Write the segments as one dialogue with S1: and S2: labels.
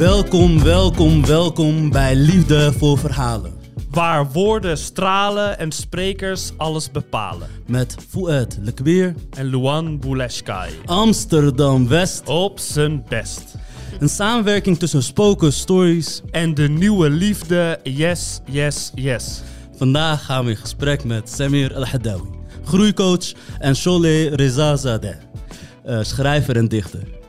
S1: Welkom, welkom, welkom bij Liefde voor Verhalen.
S2: Waar woorden stralen en sprekers alles bepalen.
S1: Met Fouad Lekweer,
S2: En Luan Bouleshkai.
S1: Amsterdam West.
S2: Op zijn best.
S1: Een samenwerking tussen Spoken Stories.
S2: En de nieuwe liefde, yes, yes, yes.
S1: Vandaag gaan we in gesprek met Samir El Hadawi, groeicoach, en Sholeh Rezazadeh, eh, schrijver en dichter.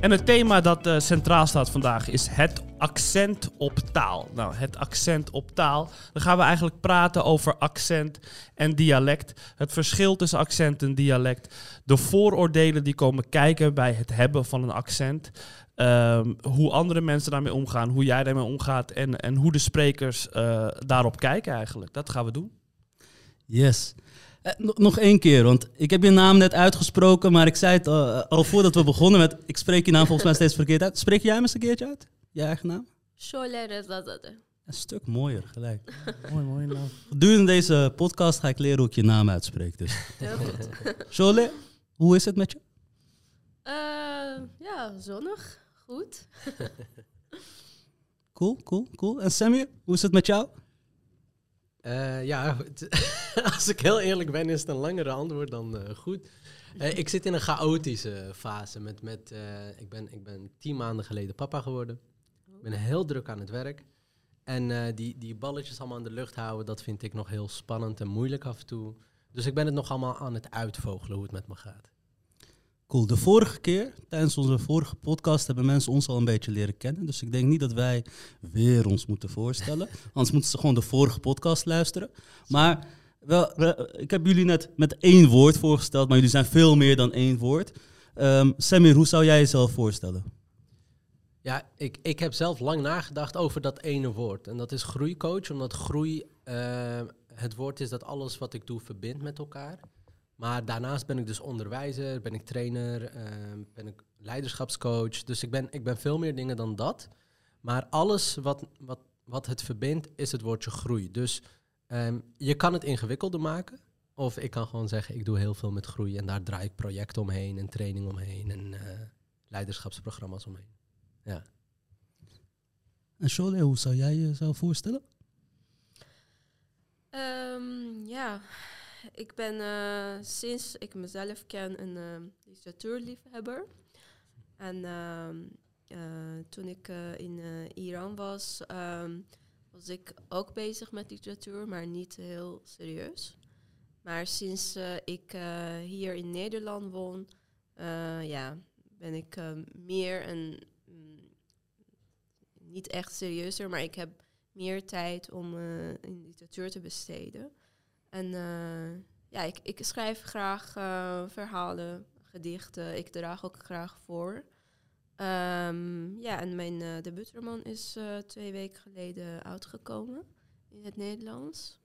S2: En het thema dat eh, centraal staat vandaag is het accent op taal. Nou, het accent op taal. Dan gaan we eigenlijk praten over accent en dialect. Het verschil tussen accent en dialect. De vooroordelen die komen kijken bij het hebben van een accent. Ehm, hoe andere mensen daarmee omgaan, hoe jij daarmee omgaat en, en hoe de sprekers eh, daarop kijken eigenlijk. Dat gaan we doen.
S1: Yes. Eh, nog- nog één keer, want ik heb je naam net uitgesproken, maar ik zei het eh, al voordat we begonnen met... Ik spreek je naam volgens mij steeds verkeerd uit. Spreek jij hem eens een keertje uit? Je eigen naam?
S3: Şöyle Rezazade.
S1: Een stuk mooier, gelijk.
S2: Mooi, mooi naam.
S1: Gedurende deze podcast ga ik leren hoe ik je naam uitspreek. Dus.
S3: Heel goed.
S1: Sholeh, hoe is het met je?
S3: Eh, ja, zonnig. Goed.
S1: Cool, cool, cool. En Samir, hoe is het met jou?
S4: Eh, ja, als ik heel eerlijk ben, is het een langere antwoord dan eh, goed. Eh, ik zit in een chaotische fase. Met, met, ik, ben, ik ben tien maanden geleden papa geworden. Ik ben heel druk aan het werk. En die, die balletjes allemaal in de lucht houden, dat vind ik nog heel spannend en moeilijk af en toe. Dus ik ben het nog allemaal aan het uitvogelen hoe het met me gaat.
S1: Cool. De vorige keer, tijdens onze vorige podcast, hebben mensen ons al een beetje leren kennen. Dus ik denk niet dat wij weer ons moeten voorstellen. Anders moeten ze gewoon de vorige podcast luisteren. Maar wel, ik heb jullie net met één woord voorgesteld, maar jullie zijn veel meer dan één woord. Ehm Samir, hoe zou jij jezelf voorstellen?
S4: Ja, ik, ik heb zelf lang nagedacht over dat ene woord. En dat is groeicoach, omdat groei eh, het woord is dat alles wat ik doe verbindt met elkaar. Maar daarnaast ben ik dus onderwijzer, ben ik trainer, eh, ben ik leiderschapscoach. Dus ik ben, ik ben veel meer dingen dan dat. Maar alles wat, wat, wat het verbindt, is het woordje groei. Dus ehm, je kan het ingewikkelder maken. Of ik kan gewoon zeggen, ik doe heel veel met groei. En daar draai ik projecten omheen en training omheen en eh, leiderschapsprogramma's omheen. Ja.
S1: En Sholeh, hoe zou jij jezelf voorstellen?
S3: Ehm, ja, ik ben eh, sinds ik mezelf ken een ehm, literatuurliefhebber. En ehm, eh, toen ik in Iran was, ehm, was ik ook bezig met literatuur, maar niet heel serieus. Maar sinds ik hier in Nederland woon, ja, ben ik meer en mm, niet echt serieuzer, maar ik heb meer tijd om in literatuur te besteden. En eh, ja, ik, ik schrijf graag eh, verhalen, gedichten. Ik draag ook graag voor. Ehm, ja, en mijn eh debuutroman is eh, twee weken geleden uitgekomen in het Nederlands.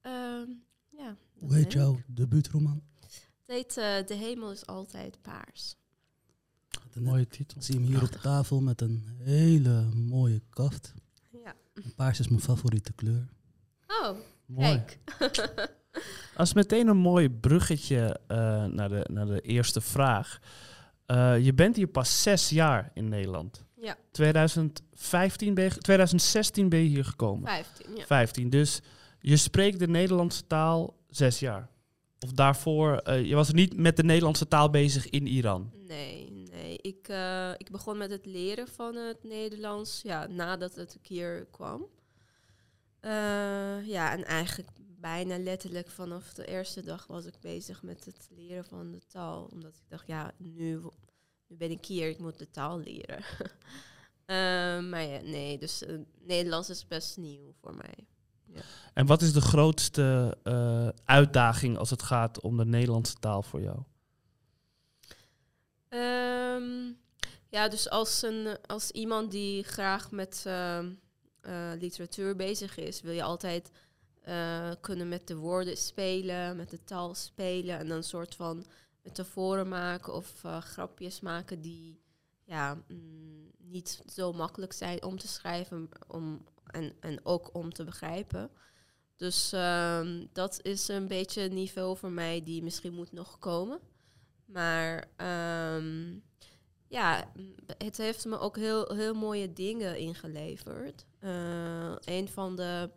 S3: Ehm, ja,
S1: Hoe heet jouw debuutroman?
S3: Het heet eh, De hemel is altijd paars.
S2: Mooie titel.
S1: Ik zie hem hier op tafel met een hele mooie kaft.
S3: Ja.
S1: Paars is mijn favoriete kleur.
S3: Oh,
S2: Mooi. is meteen een mooi bruggetje eh, naar, de, naar de eerste vraag. Eh, je bent hier pas zes jaar in Nederland.
S3: ja,
S2: 2015 ben je, 2016 ben je hier gekomen.
S3: 15. Ja.
S2: 15. Dus je spreekt de Nederlandse taal zes jaar. Of daarvoor, eh, je was niet met de Nederlandse taal bezig in Iran.
S3: Nee, nee. Ik, ik begon met het leren van het Nederlands ja, nadat het een keer kwam. Eh, ja, en eigenlijk bijna letterlijk vanaf de eerste dag was ik bezig met het leren van de taal. Omdat ik dacht, ja, nu, nu ben ik hier, ik moet de taal leren. Eh, maar ja, nee, dus eh, Nederlands is best nieuw voor mij.
S2: En wat is de grootste uitdaging als het gaat om de Nederlandse taal voor jou?
S3: Ehm, ja, dus als, een, als iemand die graag met eh, literatuur bezig is, wil je altijd eh, kunnen met de woorden spelen, met de taal spelen en dan een soort van metaforen maken of eh, grapjes maken die ja, mm, niet zo makkelijk zijn om te schrijven om, en, en ook om te begrijpen. Dus ehm, dat is een beetje een niveau voor mij die misschien moet nog komen. Maar ehm, ja, het heeft me ook heel, heel mooie dingen ingeleverd. Eh, een van de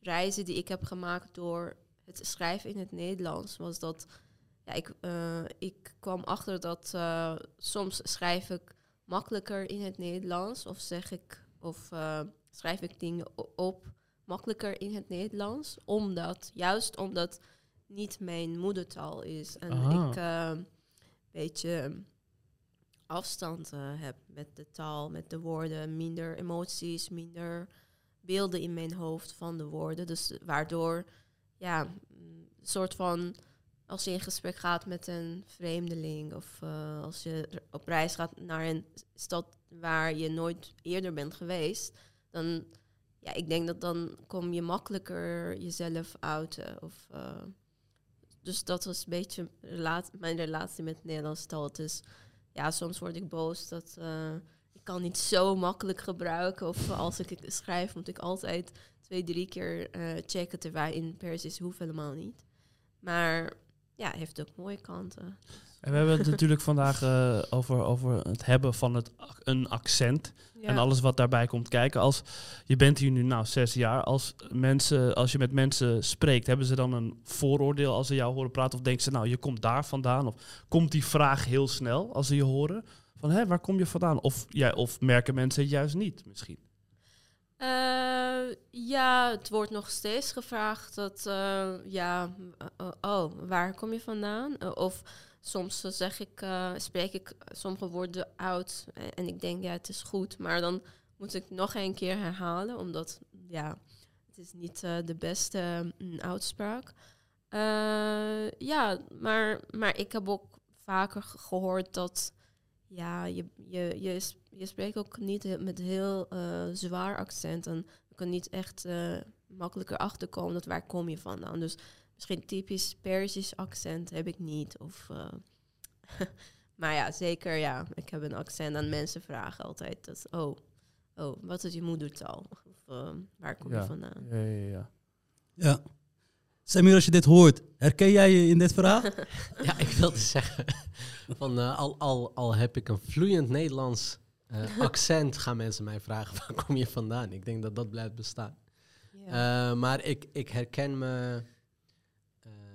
S3: reizen die ik heb gemaakt door het schrijven in het Nederlands was dat ja, ik, eh, ik kwam achter dat eh, soms schrijf ik makkelijker in het Nederlands of zeg ik of schrijf ik dingen op makkelijker in het Nederlands, omdat juist omdat niet mijn moedertaal is en
S2: Ah.
S3: ik een beetje afstand eh, heb met de taal, met de woorden, minder emoties, minder beelden in mijn hoofd van de woorden. Dus waardoor, ja, een soort van, als je in gesprek gaat met een vreemdeling of eh, als je op reis gaat naar een stad waar je nooit eerder bent geweest, dan, ja, ik denk dat dan kom je makkelijker jezelf uiten. Of, eh, dus dat was een beetje mijn relatie met Nederlandse taal. Is, ja, soms word ik boos dat eh, ik kan niet zo makkelijk gebruiken. Of als ik het schrijf, moet ik altijd twee, drie keer eh, checken. Terwijl in Persisch hoeft helemaal niet. Maar ja, heeft ook mooie kanten.
S2: En we hebben het natuurlijk vandaag eh, over, over het hebben van het, een accent.
S3: Ja.
S2: En alles wat daarbij komt kijken. Als, je bent hier nu nou zes jaar. Als, mensen, als je met mensen spreekt, hebben ze dan een vooroordeel als ze jou horen praten? Of denken ze, nou, je komt daar vandaan? Of komt die vraag heel snel als ze je horen? Van, hé, waar kom je vandaan? Of, ja, of merken mensen het juist niet misschien?
S3: Eh, ja, het wordt nog steeds gevraagd dat, eh, ja, oh, waar kom je vandaan? Of soms eh, zeg ik, eh, spreek ik sommige woorden uit en ik denk, ja, het is goed, maar dan moet ik nog een keer herhalen, omdat, ja, het is niet eh, de beste mm, uitspraak. Eh, ja, maar, maar ik heb ook vaker ge- gehoord dat ja, je, je, je, je spreekt ook niet met heel zwaar accent. En je kan niet echt makkelijker achterkomen dat waar kom je vandaan. Dus misschien typisch Persisch accent heb ik niet. Of, eh, maar ja, zeker ja. Ik heb een accent en mensen vragen altijd dat, oh, oh wat is je moedertaal? Of eh, waar kom
S2: Ja.
S3: je vandaan?
S2: Ja, ja, ja.
S1: Ja. Samir, als je dit hoort, herken jij je in dit verhaal?
S4: Ja, ik wilde zeggen, van, eh, al, al, al heb ik een vloeiend Nederlands accent, gaan mensen mij vragen, waar kom je vandaan? Ik denk dat dat blijft bestaan.
S3: Ja.
S4: Eh, maar ik, ik herken me.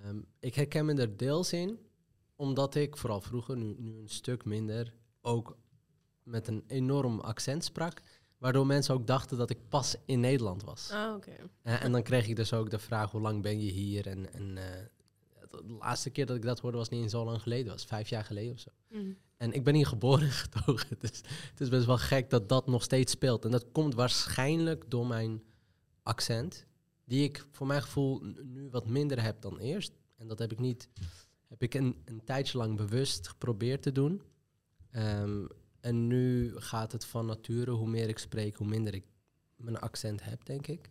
S4: Ehm, ik herken me er deels in, omdat ik vooral vroeger, nu, nu een stuk minder, ook met een enorm accent sprak. Waardoor mensen ook dachten dat ik pas in Nederland was.
S3: Ah, oké.
S4: Eh, en dan kreeg ik dus ook de vraag: hoe lang ben je hier? En, en eh, de laatste keer dat ik dat hoorde was niet eens zo lang geleden, was vijf jaar geleden of zo.
S3: Mm.
S4: En ik ben hier geboren en getogen. Dus het is best wel gek dat dat nog steeds speelt. En dat komt waarschijnlijk door mijn accent. Die ik voor mijn gevoel nu wat minder heb dan eerst. En dat heb ik niet. Heb ik een, een tijdje lang bewust geprobeerd te doen. Ehm, en nu gaat het van nature. Hoe meer ik spreek, hoe minder ik mijn accent heb, denk ik.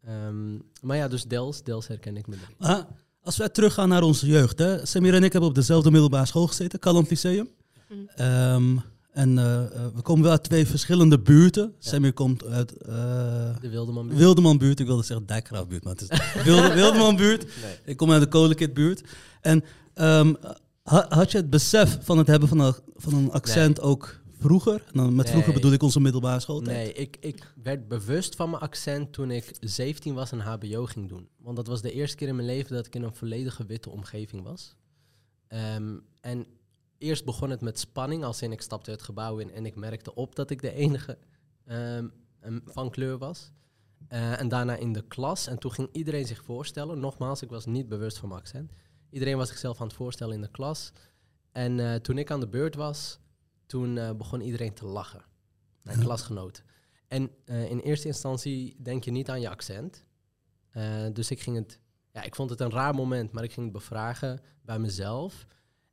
S4: Ehm, maar ja, dus deels, deels herken ik me.
S1: Ah, als wij teruggaan naar onze jeugd. Hè? Samir en ik hebben op dezelfde middelbare school gezeten, Calland Lyceum.
S3: Mm.
S1: Ehm, en eh, eh, we komen wel uit twee verschillende buurten. Samir komt uit eh
S4: De Wildeman.
S1: Wildemanbuurt. Ik wilde zeggen Dijkgraafbuurt, maar het is Wilde, Wildemanbuurt.
S4: Nee.
S1: Ik kom uit de Kolenkitbuurt. En ehm, ha- had je het besef van het hebben van een, van een accent ook vroeger? En dan met vroeger
S4: Nee.
S1: bedoel ik onze middelbare schooltijd.
S4: Nee, ik, ik werd bewust van mijn accent toen ik 17 was en HBO ging doen. Want dat was de eerste keer in mijn leven dat ik in een volledige witte omgeving was. Ehm, en eerst begon het met spanning, als in ik stapte het gebouw in en ik merkte op dat ik de enige ehm, van kleur was. Eh, en daarna in de klas. En toen ging iedereen zich voorstellen. Nogmaals, ik was niet bewust van mijn accent. Iedereen was zichzelf aan het voorstellen in de klas. En eh, toen ik aan de beurt was, toen eh, begon iedereen te lachen. Mijn klasgenoten. En in eerste instantie denk je niet aan je accent. Dus ik ging het, ja, ik vond het een raar moment, maar ik ging het bevragen bij mezelf.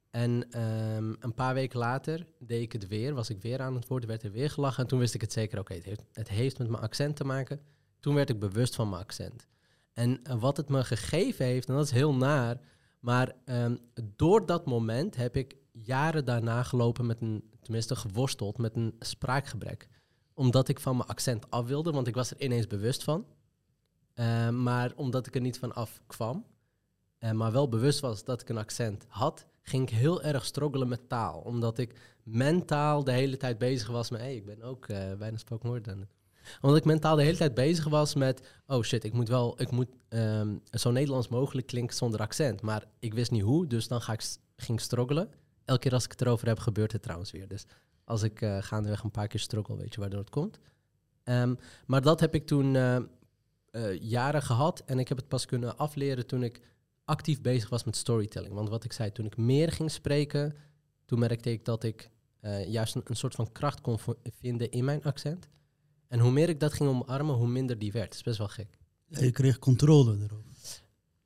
S4: En ehm, een paar weken later deed ik het weer, was ik weer aan het woord, werd er weer gelachen. En toen wist ik het zeker, oké, het, heeft, het heeft met mijn accent te maken. Toen werd ik bewust van mijn accent. En eh, wat het me gegeven heeft, en dat is heel naar, maar ehm, door dat moment heb ik jaren daarna gelopen met een, tenminste geworsteld met een spraakgebrek. Omdat ik van mijn accent af wilde, want ik was er ineens bewust van. Eh, maar omdat ik er niet van af kwam. eh, maar wel bewust was dat ik een accent had, ging ik heel erg struggelen met taal. Omdat ik mentaal de hele tijd bezig was met... Hé, hey, ik ben ook eh, bijna spoken word omdat ik mentaal de hele tijd bezig was met... Oh shit, ik moet wel... Ik moet ehm, zo Nederlands mogelijk klinken zonder accent. Maar ik wist niet hoe, dus dan ga ik, ging struggelen. Elke keer als ik het erover heb, gebeurt het trouwens weer. Dus als ik eh gaandeweg een paar keer struggle, weet je waardoor het komt. Ehm, maar dat heb ik toen eh, jaren gehad. En ik heb het pas kunnen afleren toen ik actief bezig was met storytelling. Want wat ik zei, toen ik meer ging spreken, toen merkte ik dat ik eh, juist een, een soort van kracht kon vinden in mijn accent. En hoe meer ik dat ging omarmen, hoe minder die werd. Dat is best wel gek.
S1: Ja, je kreeg controle erover.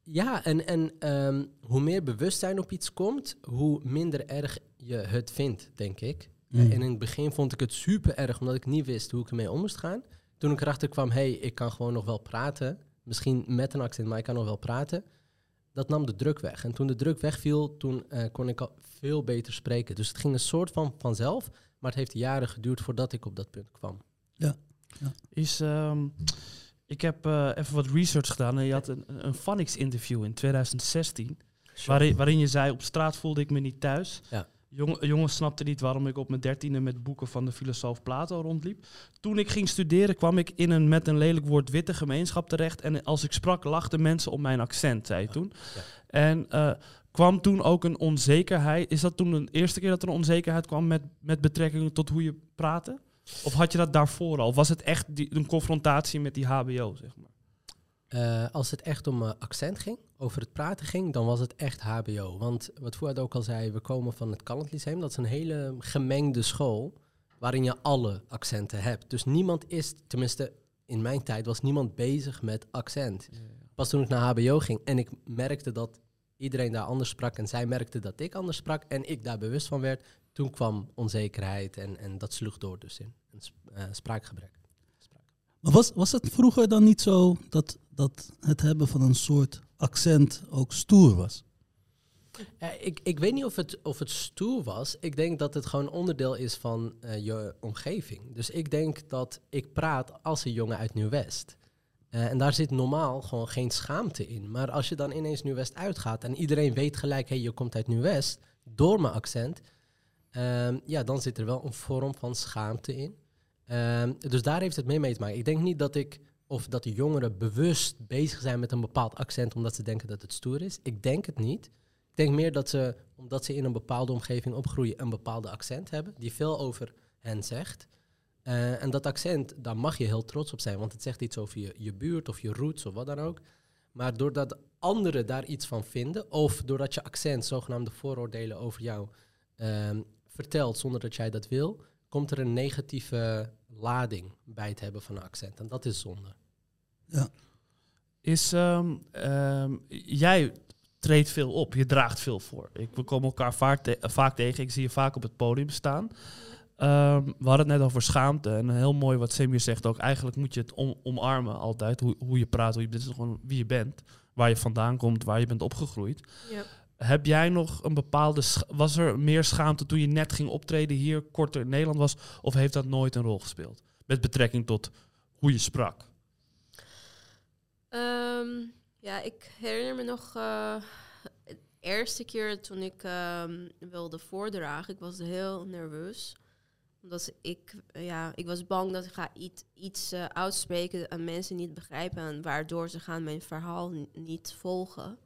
S4: Ja, en, en ehm, hoe meer bewustzijn op iets komt, hoe minder erg je het vindt, denk ik.
S1: Mm.
S4: En in het begin vond ik het super erg, omdat ik niet wist hoe ik ermee om moest gaan. Toen ik erachter kwam, hé, hey, ik kan gewoon nog wel praten. Misschien met een accent, maar ik kan nog wel praten. Dat nam de druk weg. En toen de druk wegviel, toen eh, kon ik al veel beter spreken. Dus het ging een soort van vanzelf, maar het heeft jaren geduurd voordat ik op dat punt kwam.
S2: Is, ehm, ik heb eh, even wat research gedaan en je had een, een Phonics interview in 2016. Waarin, waarin je zei, op straat voelde ik me niet thuis.
S4: Ja.
S2: Jong, jongens snapten niet waarom ik op mijn dertiende met boeken van de filosoof Plato rondliep. Toen ik ging studeren kwam ik in een met een lelijk woord witte gemeenschap terecht. En als ik sprak lachten mensen om mijn accent, zei je toen.
S4: Ja.
S2: En eh, kwam toen ook een onzekerheid. Is dat toen de eerste keer dat er een onzekerheid kwam met, met betrekking tot hoe je praatte? Of had je dat daarvoor al? Of was het echt die, een confrontatie met die HBO, zeg maar?
S4: Eh, als het echt om eh, accent ging, over het praten ging, dan was het echt HBO. Want wat Fouad ook al zei, we komen van het Calend Lyceum. Dat is een hele gemengde school waarin je alle accenten hebt. Dus niemand is, tenminste in mijn tijd, was niemand bezig met accent. Pas toen ik naar HBO ging en ik merkte dat iedereen daar anders sprak en zij merkte dat ik anders sprak en ik daar bewust van werd, toen kwam onzekerheid en, en dat sloeg door dus in een sp- eh, spraakgebrek.
S1: Maar was, was het vroeger dan niet zo dat, dat het hebben van een soort accent ook stoer was?
S4: Ik, ik weet niet of het, of het stoer was. Ik denk dat het gewoon onderdeel is van eh, je omgeving. Dus ik denk dat ik praat als een jongen uit Nieuw-West. Eh, en daar zit normaal gewoon geen schaamte in. Maar als je dan ineens Nieuw-West uitgaat en iedereen weet gelijk, hé, je komt uit Nieuw-West, door mijn accent, ehm, ja, dan zit er wel een vorm van schaamte in. Ehm, dus daar heeft het mee mee te maken. Ik denk niet dat ik, of dat de jongeren bewust bezig zijn met een bepaald accent omdat ze denken dat het stoer is. Ik denk het niet. Ik denk meer dat ze, omdat ze in een bepaalde omgeving opgroeien, een bepaalde accent hebben, die veel over hen zegt. Eh, en dat accent, daar mag je heel trots op zijn, want het zegt iets over je, je buurt of je roots of wat dan ook. Maar doordat anderen daar iets van vinden, of doordat je accent zogenaamde vooroordelen over jou ehm, vertelt zonder dat jij dat wil, komt er een negatieve lading bij het hebben van een accent. En dat is zonde.
S2: Is, ehm, ehm, jij treedt veel op, je draagt veel voor. Ik, we komen elkaar vaak, te- vaak tegen, ik zie je vaak op het podium staan. Ehm, we hadden het net over schaamte en heel mooi wat Semir zegt ook. Eigenlijk moet je het om- omarmen altijd, hoe, hoe je praat, hoe je, dit is gewoon wie je bent. Waar je vandaan komt, waar je bent opgegroeid.
S3: Ja.
S2: Heb jij nog een bepaalde... Was er meer schaamte toen je net ging optreden hier, korter in Nederland was? Of heeft dat nooit een rol gespeeld? Met betrekking tot hoe je sprak.
S3: Ehm, ja, ik herinner me nog uh, de eerste keer toen ik um, wilde voordragen. Ik was heel nerveus. Omdat ik, ja, ik was bang dat ik ga iets, iets uh, uitspreken en mensen niet begrijpen. En waardoor ze gaan mijn verhaal niet volgen.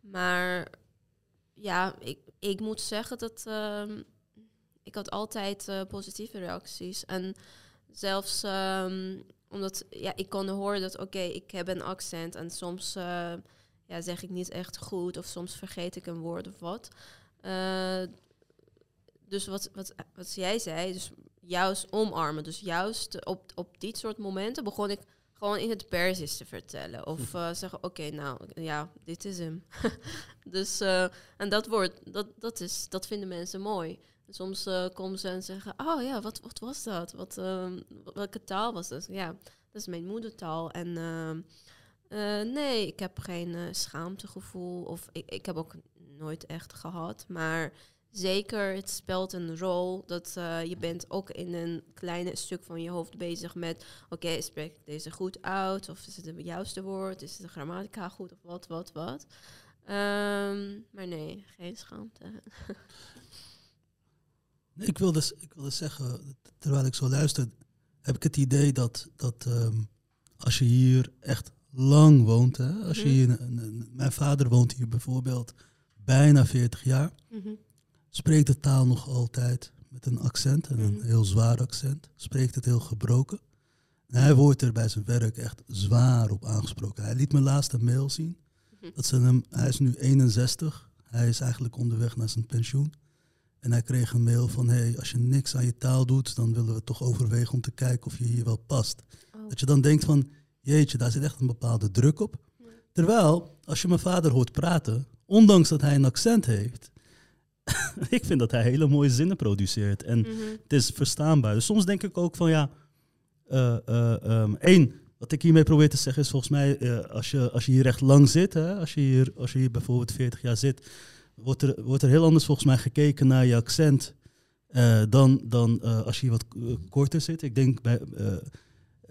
S3: Maar ja, ik, ik moet zeggen dat um, ik had altijd uh, positieve reacties. En zelfs um, omdat ja, ik kon horen dat oké, ik heb een accent en soms uh, ja, zeg ik niet echt goed of soms vergeet ik een woord of wat. Uh, dus wat, wat, wat jij zei, dus juist omarmen. Dus juist op, op dit soort momenten begon ik gewoon in het Persisch te vertellen. Of uh, zeggen, oké, okay, nou ja, dit is hem. dus, uh, en dat woord, dat, dat, is, dat vinden mensen mooi. Soms uh, komen ze en zeggen, oh ja, wat, wat was dat? Wat, welke taal was dat? Ja, dat is mijn moedertaal. En nee, ik heb geen schaamtegevoel. Of ik, ik heb ook nooit echt gehad. Maar zeker, het speelt een rol dat uh, je bent ook in een kleine stuk van je hoofd bezig met... Oké, okay, spreek ik deze goed uit? Of is het het juiste woord? Is de grammatica goed? Of wat, wat, wat? Ehm, maar nee, geen schaamte.
S1: Nee, ik wilde, s- ik wilde zeggen, terwijl ik zo luister, heb ik het idee dat, dat ehm, als je hier echt lang woont, hè, als je
S3: Mhm.
S1: hier, mijn vader woont hier bijvoorbeeld bijna 40 jaar,
S3: Mhm.
S1: Spreekt de taal nog altijd met een accent, en een
S3: Mhm.
S1: heel zwaar accent, spreekt het heel gebroken. En hij wordt er bij zijn werk echt zwaar op aangesproken. Hij liet me laatst een mail zien.
S3: Mhm.
S1: Dat ze hem, hij is nu 61. Hij is eigenlijk onderweg naar zijn pensioen. En hij kreeg een mail van, hey, als je niks aan je taal doet, dan willen we toch overwegen om te kijken of je hier wel past.
S3: Oh.
S1: Dat je dan denkt van, jeetje, daar zit echt een bepaalde druk op. Terwijl, als je mijn vader hoort praten, ondanks dat hij een accent heeft, ik vind dat hij hele mooie zinnen produceert. En
S3: Mhm.
S1: het is verstaanbaar. Dus soms denk ik ook van ja, ehm, één, wat ik hiermee probeer te zeggen is volgens mij, eh, als, je, als je hier echt lang zit, hè, als, je hier, als je hier bijvoorbeeld 40 jaar zit, wordt er, wordt er heel anders volgens mij gekeken naar je accent dan, dan als je hier wat korter zit. Ik denk bij,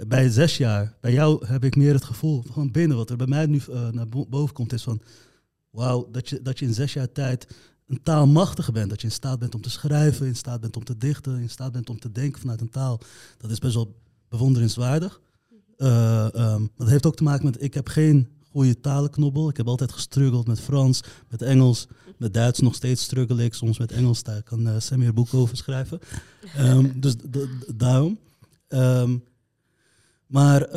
S1: bij zes jaar, bij jou heb ik meer het gevoel van binnen, wat er bij mij nu naar bo- boven komt, is van wauw, dat je, dat je in zes jaar tijd een taalmachtige bent. Dat je in staat bent om te schrijven, in staat bent om te dichten, in staat bent om te denken vanuit een taal. Dat is best wel bewonderenswaardig. Eh, ehm, dat heeft ook te maken met, ik heb geen goede talenknobbel. Ik heb altijd gestruggeld met Frans, met Engels, met Duits nog steeds struggle ik. Soms met Engels, daar kan uh, Sammy een boek over schrijven. Ehm, dus daarom. Ehm, maar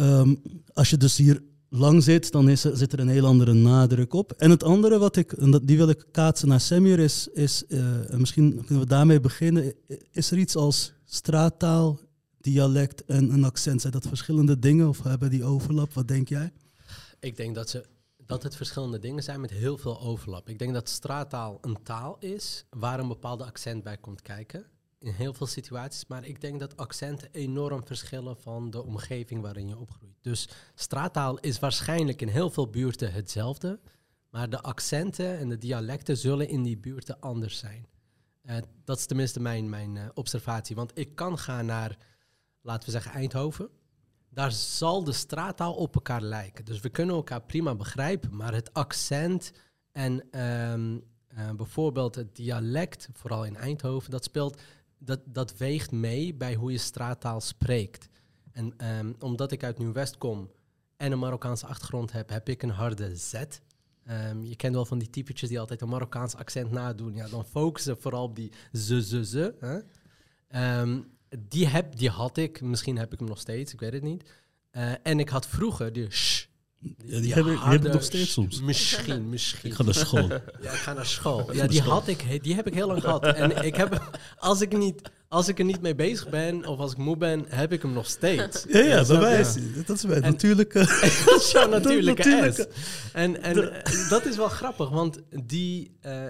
S1: als je dus hier lang zit, dan is zit er een heel andere nadruk op. En het andere wat ik, die wil ik kaatsen naar Semir, is, is eh, en misschien kunnen we daarmee beginnen. Is er iets als straattaal, dialect en een accent? Zijn dat verschillende dingen of hebben die overlap? Wat denk jij?
S4: Ik denk dat, ze, dat het verschillende dingen zijn met heel veel overlap. Ik denk dat straattaal een taal is waar een bepaalde accent bij komt kijken. In heel veel situaties. Maar ik denk dat accenten enorm verschillen van de omgeving waarin je opgroeit. Dus straattaal is waarschijnlijk in heel veel buurten hetzelfde. Maar de accenten en de dialecten zullen in die buurten anders zijn. Uh, dat is tenminste mijn, mijn uh, observatie. Want ik kan gaan naar, laten we zeggen, Eindhoven daar zal de straattaal op elkaar lijken. Dus we kunnen elkaar prima begrijpen, maar het accent en um, uh, bijvoorbeeld het dialect, vooral in Eindhoven, dat speelt, dat, dat weegt mee bij hoe je straattaal spreekt. En um, omdat ik uit Nieuw-West kom en een Marokkaanse achtergrond heb, heb ik een harde Z. Um, je kent wel van die typetjes die altijd een Marokkaans accent nadoen. Ja, dan focussen vooral op die ze, ze, ze. Hè? die, heb, die had ik, misschien heb ik hem nog steeds, ik weet het niet. Uh, en ik had vroeger sh.
S1: Die, ja, die, heb, ik, die nog steeds soms.
S4: Misschien, misschien.
S1: Ik ga naar school.
S4: ja, ik ga naar school. Ja, die had ik, die heb ik heel lang gehad. En ik heb, als ik, niet, als ik er niet mee bezig ben of als ik moe ben, heb ik hem nog steeds.
S1: Ja, ja, bij mij is dat is mijn natuurlijke...
S4: dat is jouw natuurlijke, natuurlijke. En, en dat is wel grappig, want die... Uh,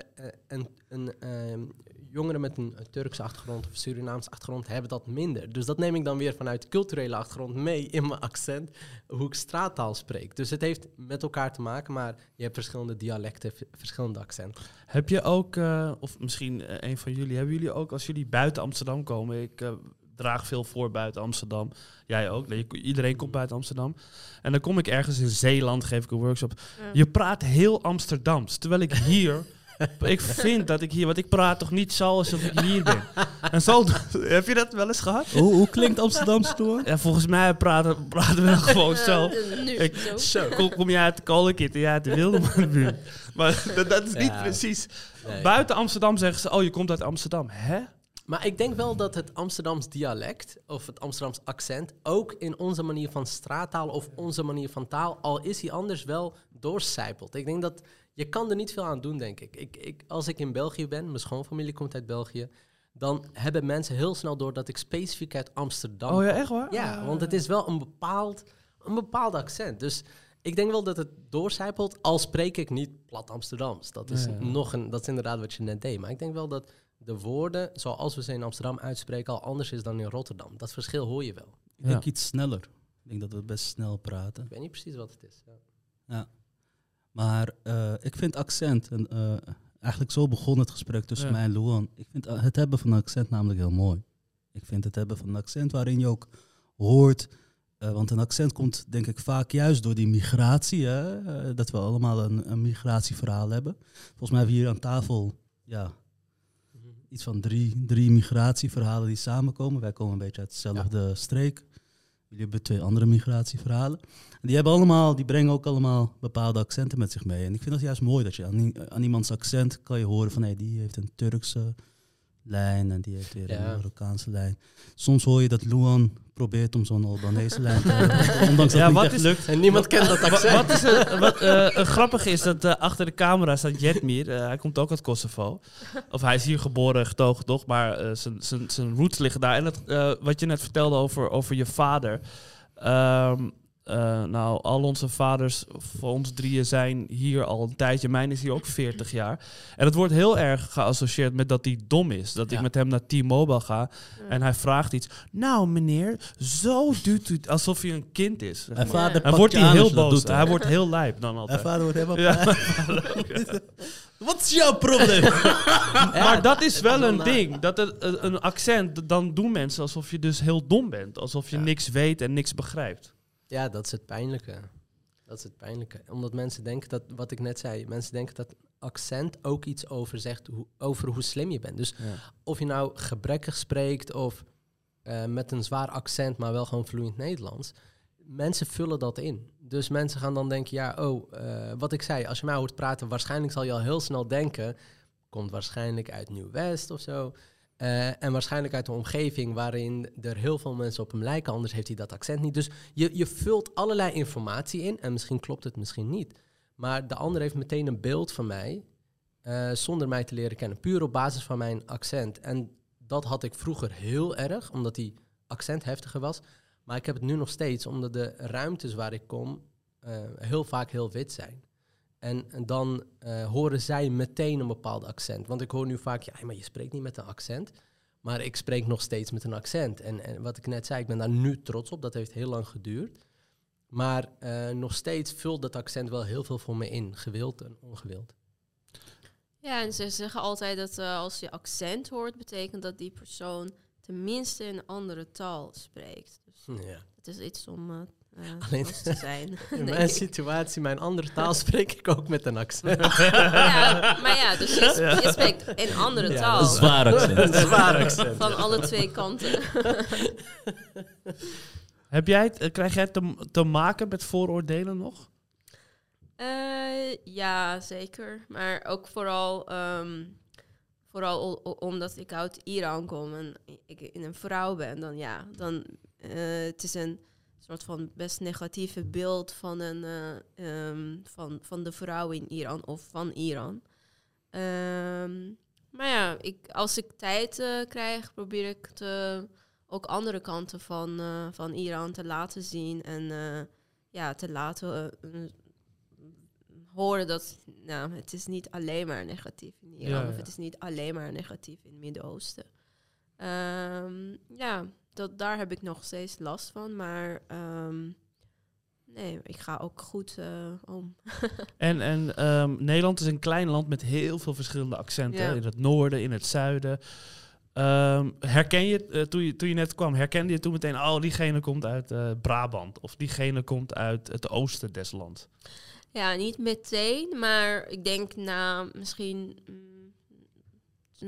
S4: een, een, uh, jongeren met een Turkse achtergrond of Surinaamse achtergrond hebben dat minder. Dus dat neem ik dan weer vanuit culturele achtergrond mee in mijn accent, hoe ik straattaal spreek. Dus het heeft met elkaar te maken, maar je hebt verschillende dialecten, verschillende accenten.
S2: Heb je ook, uh, of misschien uh, een van jullie, hebben jullie ook als jullie buiten Amsterdam komen? Ik uh, draag veel voor buiten Amsterdam. Jij ook. Iedereen komt buiten Amsterdam. En dan kom ik ergens in Zeeland, geef ik een workshop. Ja. Je praat heel Amsterdams, terwijl ik hier ik vind dat ik hier, want ik praat toch niet zo alsof ik hier ben. En zo, heb je dat wel eens gehad?
S1: Hoe, hoe klinkt Amsterdamse door?
S2: Ja, volgens mij praten, praten we gewoon zo.
S3: nu,
S2: ik,
S3: zo.
S2: zo. Kom, kom je uit de Kolenkit en jij uit de Wildemanbuurt. Maar dat, dat is niet ja. precies. Nee. Buiten Amsterdam zeggen ze, oh, je komt uit Amsterdam. Hè?
S4: Maar ik denk wel dat het Amsterdams dialect of het Amsterdams accent ook in onze manier van straattaal of onze manier van taal, al is hij anders, wel doorcijpelt. Ik denk dat je kan er niet veel aan doen, denk ik. Ik, ik. Als ik in België ben, mijn schoonfamilie komt uit België, dan hebben mensen heel snel door dat ik specifiek uit Amsterdam
S2: Oh ja, echt waar?
S4: Ja, want het is wel een bepaald, een bepaald accent. Dus ik denk wel dat het doorcijpelt, al spreek ik niet plat Amsterdams. Dat is,
S2: ja.
S4: nog een, dat is inderdaad wat je net deed. Maar ik denk wel dat de woorden, zoals we ze in Amsterdam uitspreken, al anders is dan in Rotterdam. Dat verschil hoor je wel.
S1: Ik denk iets sneller. Ik denk dat we best snel praten.
S4: Ik weet niet precies wat het is. Ja.
S1: Ja. Maar uh, ik vind accent, en uh, eigenlijk zo begon het gesprek tussen
S2: Ja.
S1: mij en Luan. Ik vind uh, het hebben van een accent namelijk heel mooi. Ik vind het hebben van een accent waarin je ook hoort Eh, want een accent komt denk ik vaak juist door die migratie. Hè? eh, dat we allemaal een, een migratieverhaal hebben. Volgens mij hebben we hier aan tafel ja, iets van drie, drie migratieverhalen die samenkomen. Wij komen een beetje uit dezelfde streek. Jullie hebben twee andere migratieverhalen. En die, hebben allemaal, die brengen ook allemaal bepaalde accenten met zich mee. En ik vind het juist mooi dat je aan, aan iemands accent kan je horen van... Hey, die heeft een Turkse lijn en die heeft weer
S4: Ja.
S1: een Marokkaanse lijn. Soms hoor je dat Luan probeert om zo'n Albanese lijn te hebben. Ondanks dat
S2: Ja,
S1: het
S2: wat
S1: niet echt
S2: is-
S1: lukt.
S4: En niemand kent dat accent.
S2: Wat, is er, wat eh, grappig is dat eh, achter de camera staat Jetmir. Eh, hij komt ook uit Kosovo. Of hij is hier geboren, getogen toch, maar eh, zijn- zijn- zijn roots liggen daar. En het, eh, wat je net vertelde over, over je vader. Ehm, eh, nou, al onze vaders voor ons drieën zijn hier al een tijdje. Mijn is hier ook 40 jaar. En het wordt heel erg geassocieerd met dat hij dom is. Dat ik met hem naar T-Mobile ga en hij vraagt iets. Nou, meneer, zo doet u het alsof hij een kind is. zeg maar.
S1: vader
S2: wordt hij heel boos. hij wordt heel lijp dan altijd.
S1: vader wordt helemaal
S2: Ja.
S1: Wat is jouw probleem?
S2: maar dat is wel een ding. Dat het, een een accent, dan doen mensen alsof je dus heel dom bent. Alsof je
S4: Ja.
S2: niks weet en niks begrijpt.
S4: Ja, dat is het pijnlijke. Dat is het pijnlijke. Omdat mensen denken dat, wat ik net zei, mensen denken dat accent ook iets over zegt, hoe, over hoe slim je bent. Dus of je nou gebrekkig spreekt of eh, met een zwaar accent, maar wel gewoon vloeiend Nederlands. Mensen vullen dat in. Dus mensen gaan dan denken, ja, oh, eh, wat ik zei, als je mij hoort praten, waarschijnlijk zal je al heel snel denken, komt waarschijnlijk uit Nieuw-West of zo. Eh, en waarschijnlijk uit een omgeving waarin er heel veel mensen op hem lijken, anders heeft hij dat accent niet. Dus je, je vult allerlei informatie in en misschien klopt het, misschien niet. Maar de ander heeft meteen een beeld van mij, eh, zonder mij te leren kennen, puur op basis van mijn accent. En dat had ik vroeger heel erg, omdat die accent heftiger was. Maar ik heb het nu nog steeds, omdat de ruimtes waar ik kom eh, heel vaak heel wit zijn. En, en dan eh, horen zij meteen een bepaald accent. Want ik hoor nu vaak, ja, maar je spreekt niet met een accent. Maar ik spreek nog steeds met een accent. En, en wat ik net zei, ik ben daar nu trots op. Dat heeft heel lang geduurd. Maar eh, nog steeds vult dat accent wel heel veel voor me in. Gewild en ongewild.
S3: Ja, en ze zeggen altijd dat eh, als je accent hoort, betekent dat die persoon tenminste een andere taal spreekt. Dus
S4: Ja.
S3: het is iets om eh,
S4: Alleen-
S3: te zijn.
S4: In mijn
S3: ik.
S4: situatie, mijn andere taal, spreek ik ook met een accent.
S3: ja, maar ja, dus je, je spreekt een andere
S4: Ja,
S3: taal.
S1: Een zwaar accent.
S4: een zwaar accent.
S3: Van alle twee kanten.
S2: Heb jij het, eh, krijg jij te, te maken met vooroordelen nog?
S3: Eh, ja, zeker. Maar ook vooral, ehm, vooral omdat ik uit Iran kom en ik in een vrouw ben, dan ja, dan eh, het is een soort van best negatieve beeld van, een, eh, ehm, van, van de vrouw in Iran of van Iran. Ehm, maar ja, ik, als ik tijd eh, krijg, probeer ik te, ook andere kanten van, eh, van Iran te laten zien en ja, te laten horen dat nou, het is niet alleen maar negatief in Iran
S2: Ja,
S3: of het is niet alleen maar negatief in het Midden-Oosten. Ehm, ja, dat, daar heb ik nog steeds last van, maar ehm, nee, ik ga ook goed eh, om.
S2: En, en ehm, Nederland is een klein land met heel veel verschillende accenten.
S3: Ja.
S2: In het noorden, in het zuiden. Ehm, herken je, eh, toen je, toen je net kwam, herkende je toen meteen, oh, diegene komt uit eh, Brabant. Of diegene komt uit het oosten des lands.
S3: Ja, niet meteen, maar ik denk na misschien mm,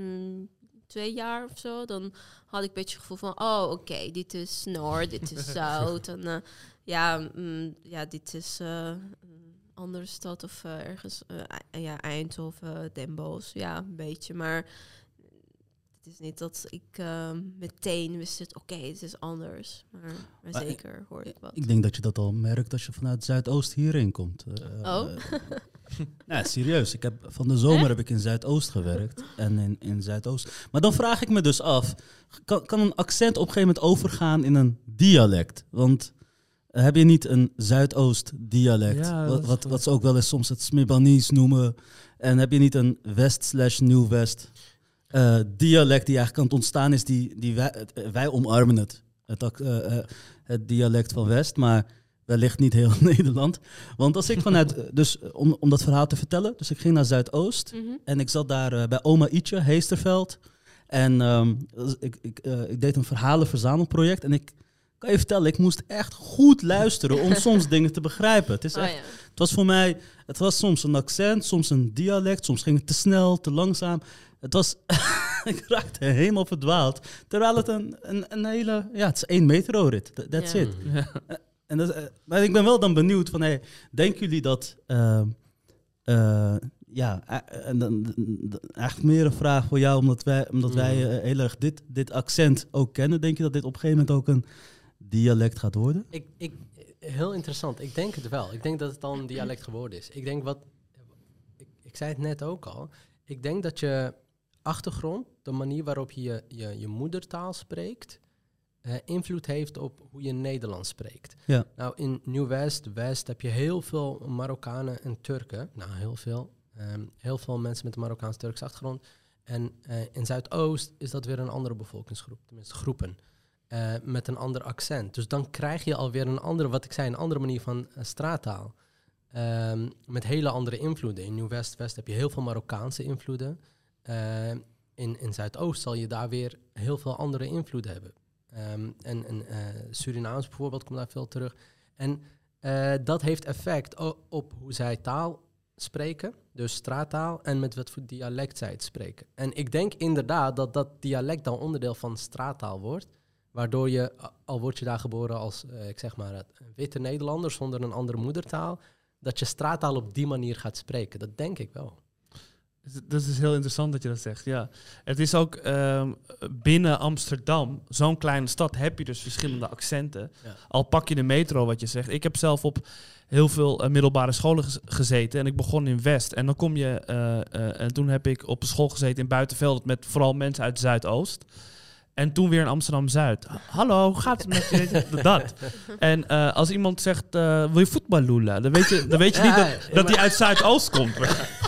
S3: mm, twee jaar of zo, dan had ik een beetje het gevoel van, oh oké, dit is Noord, dit is Zuid. en eh, ja, mm, ja, dit is eh, een andere stad of eh, ergens, eh, ja, Eindhoven, Den Bosch, ja, een beetje. Maar het is niet dat ik eh, meteen wist, het, oké, het is anders. Maar, maar zeker hoor ik wat.
S1: Ik denk dat je dat al merkt als je vanuit Zuidoost hierheen komt. Eh,
S3: Oh.
S1: eh, ja, serieus. Ik heb, van de zomer
S3: Echt?
S1: heb ik in Zuidoost gewerkt. En in, in Zuidoost. Maar dan vraag ik me dus af: kan, kan een accent op een gegeven moment overgaan in een dialect? Want eh, heb je niet een Zuidoost-dialect?
S2: Ja,
S1: wat, wat, wat ze ook wel eens soms het Smibanese noemen. En heb je niet een West-slash-Nieuw-West eh, dialect die eigenlijk aan het ontstaan is? Die, die wij, eh, wij omarmen het. Het, eh, eh, het dialect van West, maar wellicht niet heel Nederland. Want als ik vanuit, eh, dus eh, om, om dat verhaal te vertellen, dus ik ging naar Zuidoost
S3: Mhm.
S1: en ik zat daar eh, bij oma Ietje, Heesterveld. En ehm, ik, ik, eh, ik deed een verhalenverzamelproject en ik kan je vertellen, ik moest echt goed luisteren om soms dingen te begrijpen. Het, is
S3: Oh
S1: echt,
S3: ja.
S1: het was voor mij, het was soms een accent, soms een dialect, soms ging het te snel, te langzaam. Het was, ik raakte helemaal verdwaald. Terwijl het een, een, een hele, ja, het is één metro-rit. Th- That's
S3: Ja.
S1: it. En dat, is, eh, maar ik ben wel dan benieuwd van, hey, denken jullie dat, ehm, eh, ja, eh, en dan, dan- eigenlijk meer een vraag voor jou, omdat wij, omdat wij eh, heel erg dit, dit accent ook kennen. Denk je dat dit op een gegeven moment ook een dialect gaat worden?
S4: Ik, ik, heel interessant. Ik denk het wel. Ik denk dat het al een dialect geworden is. Ik denk wat. Ik, ik zei het net ook al. Ik denk dat je achtergrond, de manier waarop je, je, je moedertaal spreekt, eh, invloed heeft op hoe je Nederlands spreekt.
S1: Ja.
S4: Nou, in Nieuw-West, West heb je heel veel Marokkanen en Turken. Nou, heel veel. Ehm, heel veel mensen met een Marokkaans-Turkse achtergrond. En eh, in Zuidoost is dat weer een andere bevolkingsgroep, tenminste groepen. eh, met een ander accent. Dus dan krijg je alweer een andere, wat ik zei, een andere manier van straattaal. Ehm, met hele andere invloeden. In Nieuw-West, West heb je heel veel Marokkaanse invloeden. Ehm, in, in Zuidoost zal je daar weer heel veel andere invloeden hebben. Ehm, en en eh, Surinaams bijvoorbeeld komt daar veel terug. En eh, dat heeft effect op hoe zij taal spreken, dus straattaal, en met wat voor dialect zij het spreken. En ik denk inderdaad dat dat dialect dan onderdeel van straattaal wordt, waardoor je, al word je daar geboren als, eh, ik zeg maar, een witte Nederlander zonder een andere moedertaal, dat je straattaal op die manier gaat spreken. Dat denk ik wel.
S2: Dat is heel interessant dat je dat zegt, ja. Het is ook ehm, binnen Amsterdam, zo'n kleine stad, heb je dus verschillende accenten.
S4: Ja.
S2: Al pak je de metro, wat je zegt. Ik heb zelf op heel veel eh, middelbare scholen gez- gezeten en ik begon in West. En dan kom je, eh, eh, en toen heb ik op een school gezeten in Buitenveld met vooral mensen uit Zuidoost. En toen weer in Amsterdam-Zuid. Hallo, hoe gaat het met je? Dat. En als iemand zegt, wil je voetbal lula? Dan weet je, dan weet je niet
S4: Ja,
S2: dat,
S4: ja,
S2: hij uit Zuidoost komt.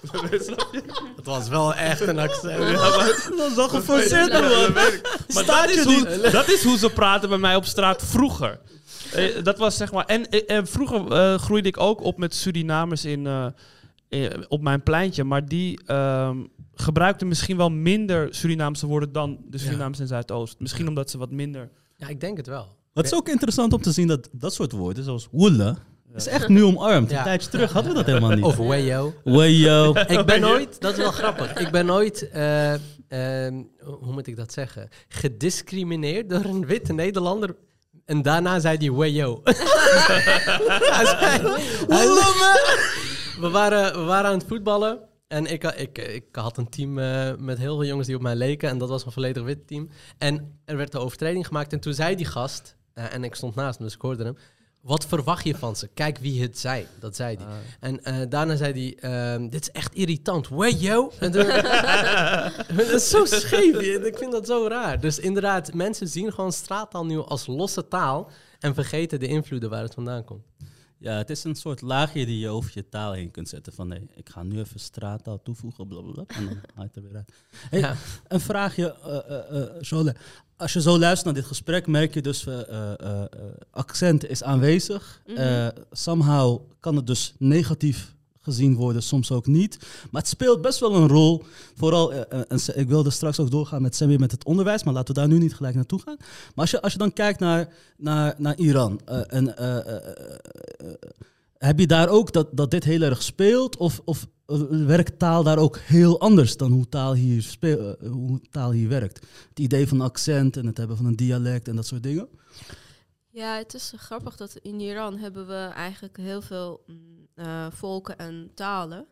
S4: Het was wel echt een accent.
S1: Dat is wel geforceerd,
S2: Ja,
S1: man.
S2: dat. Maar dat is, hoe, dat is hoe ze praten bij mij op straat vroeger. Eh, dat was zeg maar. En, eh, en vroeger eh, groeide ik ook op met Surinamers in, op mijn pleintje. Maar die ehm, gebruikten misschien wel minder Surinaamse woorden dan de Surinaamse in Zuidoost. Misschien omdat ze wat minder.
S4: Ja, ik denk het wel.
S1: Het is ook interessant om te zien dat dat soort woorden, zoals woele, is echt nu omarmd.
S4: Ja.
S1: Een tijdje terug hadden we dat helemaal niet.
S4: Of wayo.
S1: Wayo.
S4: Ik ben nooit, dat is wel grappig, ik ben nooit, eh, ehm, hoe moet ik dat zeggen, gediscrimineerd door een witte Nederlander. En daarna zei hij wayo. Hij zei- we, waren, we waren aan het voetballen. En ik, ik, ik had een team eh, met heel veel jongens die op mij leken. En dat was een volledig wit team. En er werd een overtreding gemaakt. En toen zei die gast, eh, en ik stond naast hem, dus ik hoorde hem. Wat verwacht je van ze? Kijk wie het zei. Dat zei hij. En eh, daarna zei hij, ehm, dit is echt irritant. En toen, dat is zo scheef. Ik vind dat zo raar. Dus inderdaad, mensen zien gewoon straattaal nu als losse taal. En vergeten de invloeden waar het vandaan komt.
S1: Ja, het is een soort laagje die je over je taal heen kunt zetten. Van nee, ik ga nu even straattaal toevoegen, blablabla. En dan haal je het er weer uit. Hey,
S4: Ja.
S1: Een vraagje, eh, eh, eh, Jole. Als je zo luistert naar dit gesprek, merk je dus, eh, eh, eh, eh, accent is aanwezig. Eh, somehow kan het dus negatief gezien worden, soms ook niet. Maar het speelt best wel een rol. Vooral, eh, eh, en ik wilde straks ook doorgaan met Samir met het onderwijs, maar laten we daar nu niet gelijk naartoe gaan. Maar als je, als je dan kijkt naar, naar, naar Iran, eh, heb je daar ook dat, dat dit heel erg speelt? Of, of werkt taal daar ook heel anders dan hoe taal, hier speel, hoe taal hier werkt? Het idee van accent en het hebben van een dialect en dat soort dingen?
S3: Ja, het is grappig dat in Iran hebben we eigenlijk heel veel eh, volken en talen.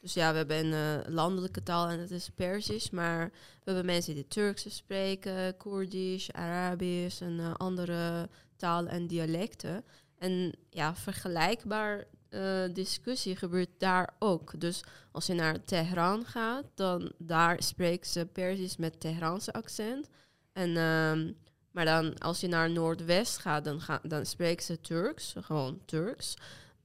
S3: Dus ja, we hebben een eh, landelijke taal en dat is Persisch. Maar we hebben mensen die Turks spreken, Koerdisch, Arabisch en eh, andere talen en dialecten. En ja, vergelijkbaar discussie gebeurt daar ook. Dus als je naar Teheran gaat, dan daar spreken ze Persisch met Teheranse accent. En ehm, maar dan als je naar Noordwest gaat, dan, ga, dan spreken ze Turks, gewoon Turks.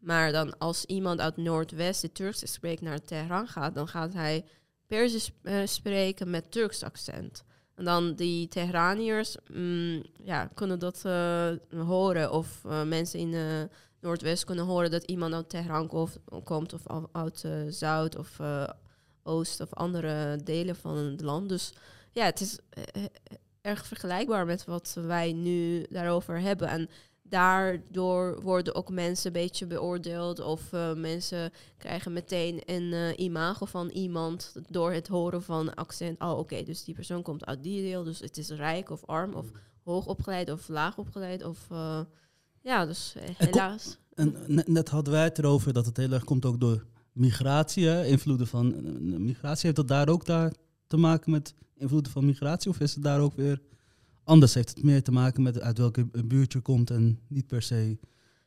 S3: Maar dan als iemand uit Noordwest die Turks spreekt naar Teheran gaat, dan gaat hij Persisch eh, spreken met Turks accent. En dan die Teheraniërs mm, ja, kunnen dat eh, horen. Of eh, mensen in eh, Noordwest kunnen horen dat iemand uit Teheran komt, komt of uit Zuid of Oost of andere delen van het land. Dus ja, het is, erg vergelijkbaar met wat wij nu daarover hebben. En daardoor worden ook mensen een beetje beoordeeld. Of eh, mensen krijgen meteen een eh, imago van iemand door het horen van accent. Oh, oké, dus die persoon komt uit die deel. Dus het is rijk of arm of hoog opgeleid of laag opgeleid. Of eh, ja, dus helaas.
S1: En net, net hadden wij het erover dat het heel erg komt ook door migratie, hè? invloeden van migratie. Heeft dat daar ook daar te maken met invloeden van migratie? Of is het daar ook weer anders? Heeft het meer te maken met uit welke buurt je komt en niet per se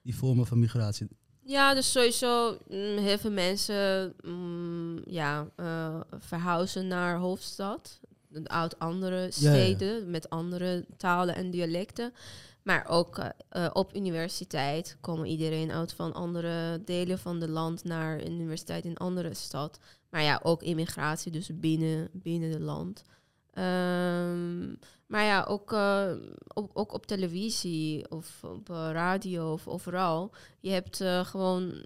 S1: die vormen van migratie?
S3: Ja, dus sowieso mm, heel veel mensen mm, ja, eh, verhuizen naar hoofdstad. Uit andere
S1: ja.
S3: steden met andere talen en dialecten. Maar ook eh, op universiteit komen iedereen uit van andere delen van het land naar een universiteit in een andere stad. Maar ja, ook immigratie, dus binnen, binnen het land. Ehm, maar ja, ook, eh, op, ook op televisie of op eh, radio of overal. Je hebt eh, gewoon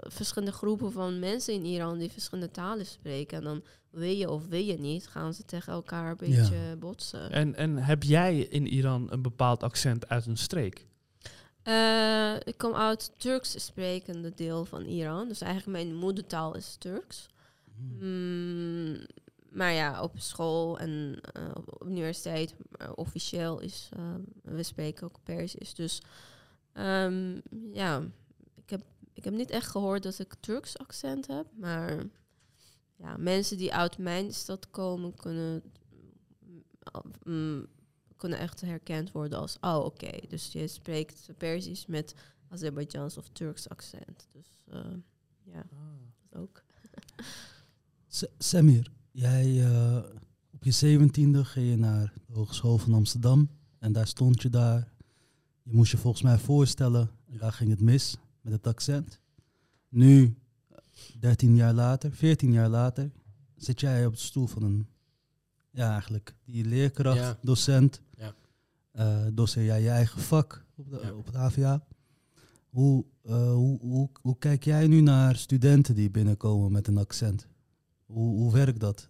S3: verschillende groepen van mensen in Iran die verschillende talen spreken. En dan wil je of wil je niet, gaan ze tegen elkaar een beetje botsen.
S2: En, en heb jij in Iran een bepaald accent uit een streek?
S3: Eh, ik kom uit Turks sprekende deel van Iran. Dus eigenlijk mijn moedertaal is Turks. Mm, maar ja, op school en eh, op universiteit eh, officieel is, eh, we spreken ook Persisch. Dus ehm, ja, ik heb, ik heb niet echt gehoord dat ik Turks accent heb. Maar ja, mensen die uit mijn stad komen kunnen, mm, kunnen echt herkend worden als, oh oké, dus je spreekt Persisch met Azerbeidzjaans of Turks accent. Dus eh, ja, dat ook.
S1: Samir, jij eh, op je zeventiende ging je naar de Hogeschool van Amsterdam en daar stond je daar. Je moest je volgens mij voorstellen, en daar ging het mis met het accent. Nu, 13 jaar later, 14 jaar later, zit jij op de stoel van een, ja eigenlijk, die leerkracht,
S4: Ja.
S1: docent.
S4: Ja.
S1: Eh, doseer jij je eigen vak op, de,
S4: Ja.
S1: op het. Hoe, eh, hoe, hoe, hoe kijk jij nu naar studenten die binnenkomen met een accent? Hoe, hoe werkt dat?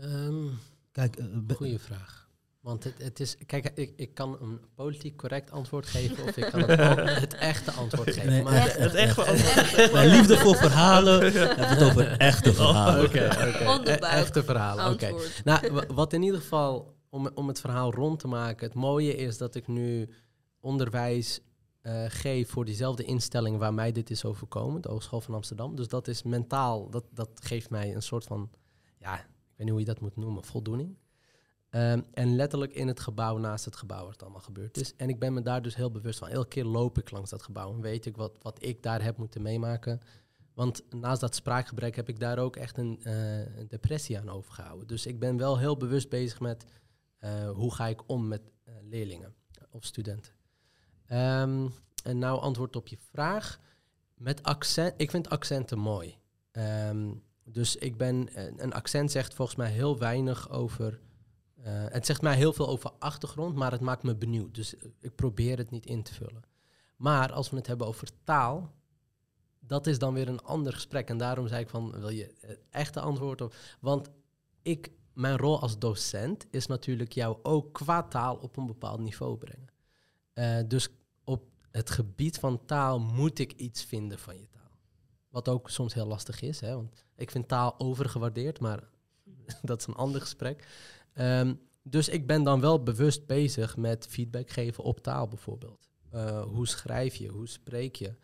S4: Ehm,
S1: kijk, eh,
S4: Goeie vraag. Want het, het is, kijk, ik, ik kan een politiek correct antwoord geven of ik kan het, het echte antwoord geven.
S1: Nee,
S4: maar
S3: echt.
S2: Het echt wel.
S1: bij liefde voor verhalen hebben het over echte verhalen.
S4: Oké, E- Echte verhalen, oké.
S3: Antwoord.
S4: Nou, wa- wat in ieder geval, om, om het verhaal rond te maken, het mooie is dat ik nu onderwijs eh, geef voor diezelfde instelling waar mij dit is overkomen, de Hogeschool van Amsterdam. Dus dat is mentaal, dat, dat geeft mij een soort van, ja, ik weet niet hoe je dat moet noemen, voldoening. Ehm, en letterlijk in het gebouw, naast het gebouw waar het allemaal gebeurd is. En ik ben me daar dus heel bewust van. Elke keer loop ik langs dat gebouw en weet ik wat, wat ik daar heb moeten meemaken. Want naast dat spraakgebrek heb ik daar ook echt een, eh, depressie aan overgehouden. Dus ik ben wel heel bewust bezig met eh, hoe ga ik om met leerlingen of studenten. Ehm, en nou antwoord op je vraag. Met accent, ik vind accenten mooi. Ehm, dus ik ben, eh, een accent zegt volgens mij heel weinig over. eh, het zegt mij heel veel over achtergrond, maar het maakt me benieuwd. Dus eh, ik probeer het niet in te vullen. Maar als we het hebben over taal, dat is dan weer een ander gesprek. En daarom zei ik van, wil je het echte antwoord op? Want ik, mijn rol als docent is natuurlijk jou ook qua taal op een bepaald niveau brengen. Eh, dus op het gebied van taal moet ik iets vinden van je taal. Wat ook soms heel lastig is, hè? want ik vind taal overgewaardeerd, maar dat is een ander gesprek. Ehm, dus ik ben dan wel bewust bezig met feedback geven op taal bijvoorbeeld. Eh, hoe schrijf je, hoe spreek je?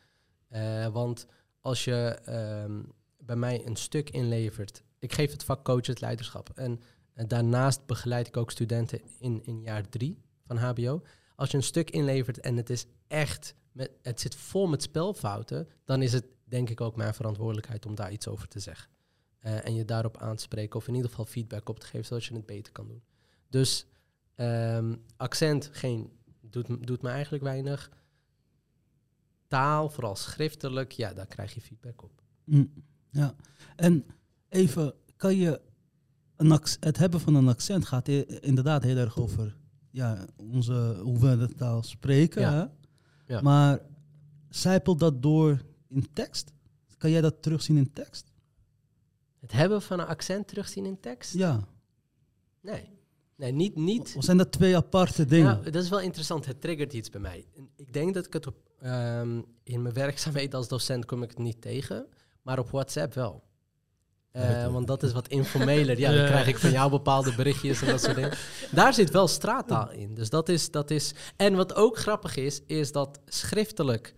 S4: Eh, want als je ehm, bij mij een stuk inlevert, ik geef het vak coach het leiderschap. En, en daarnaast begeleid ik ook studenten in, in jaar drie van HBO. Als je een stuk inlevert en het is echt, met, het zit vol met spelfouten, dan is het denk ik ook mijn verantwoordelijkheid om daar iets over te zeggen. Eh, en je daarop aan te spreken of in ieder geval feedback op te geven, zodat je het beter kan doen. Dus ehm, accent geen, doet, doet me eigenlijk weinig. Taal, vooral schriftelijk, ja, daar krijg je feedback op.
S1: Mm, ja, en even, kan je een het hebben van een accent gaat inderdaad heel erg over ja, onze, hoe we de taal spreken.
S4: Ja.
S1: Hè?
S4: Ja.
S1: Maar zijpelt dat door in tekst? Kan jij dat terugzien in tekst?
S4: Het hebben van een accent terugzien in tekst?
S1: Ja.
S4: Nee. Nee, niet, niet
S1: Of zijn dat twee aparte dingen?
S4: Dat is wel interessant. Het triggert iets bij mij. Ik denk dat ik het op, ehm, in mijn werkzaamheid als docent kom ik het niet tegen, maar op WhatsApp wel. Eh, want dat is wat informeler. Ja, dan krijg ik van jou bepaalde berichtjes en dat soort dingen. Daar zit wel straattaal in. Dus dat is, dat is. En wat ook grappig is, is dat schriftelijk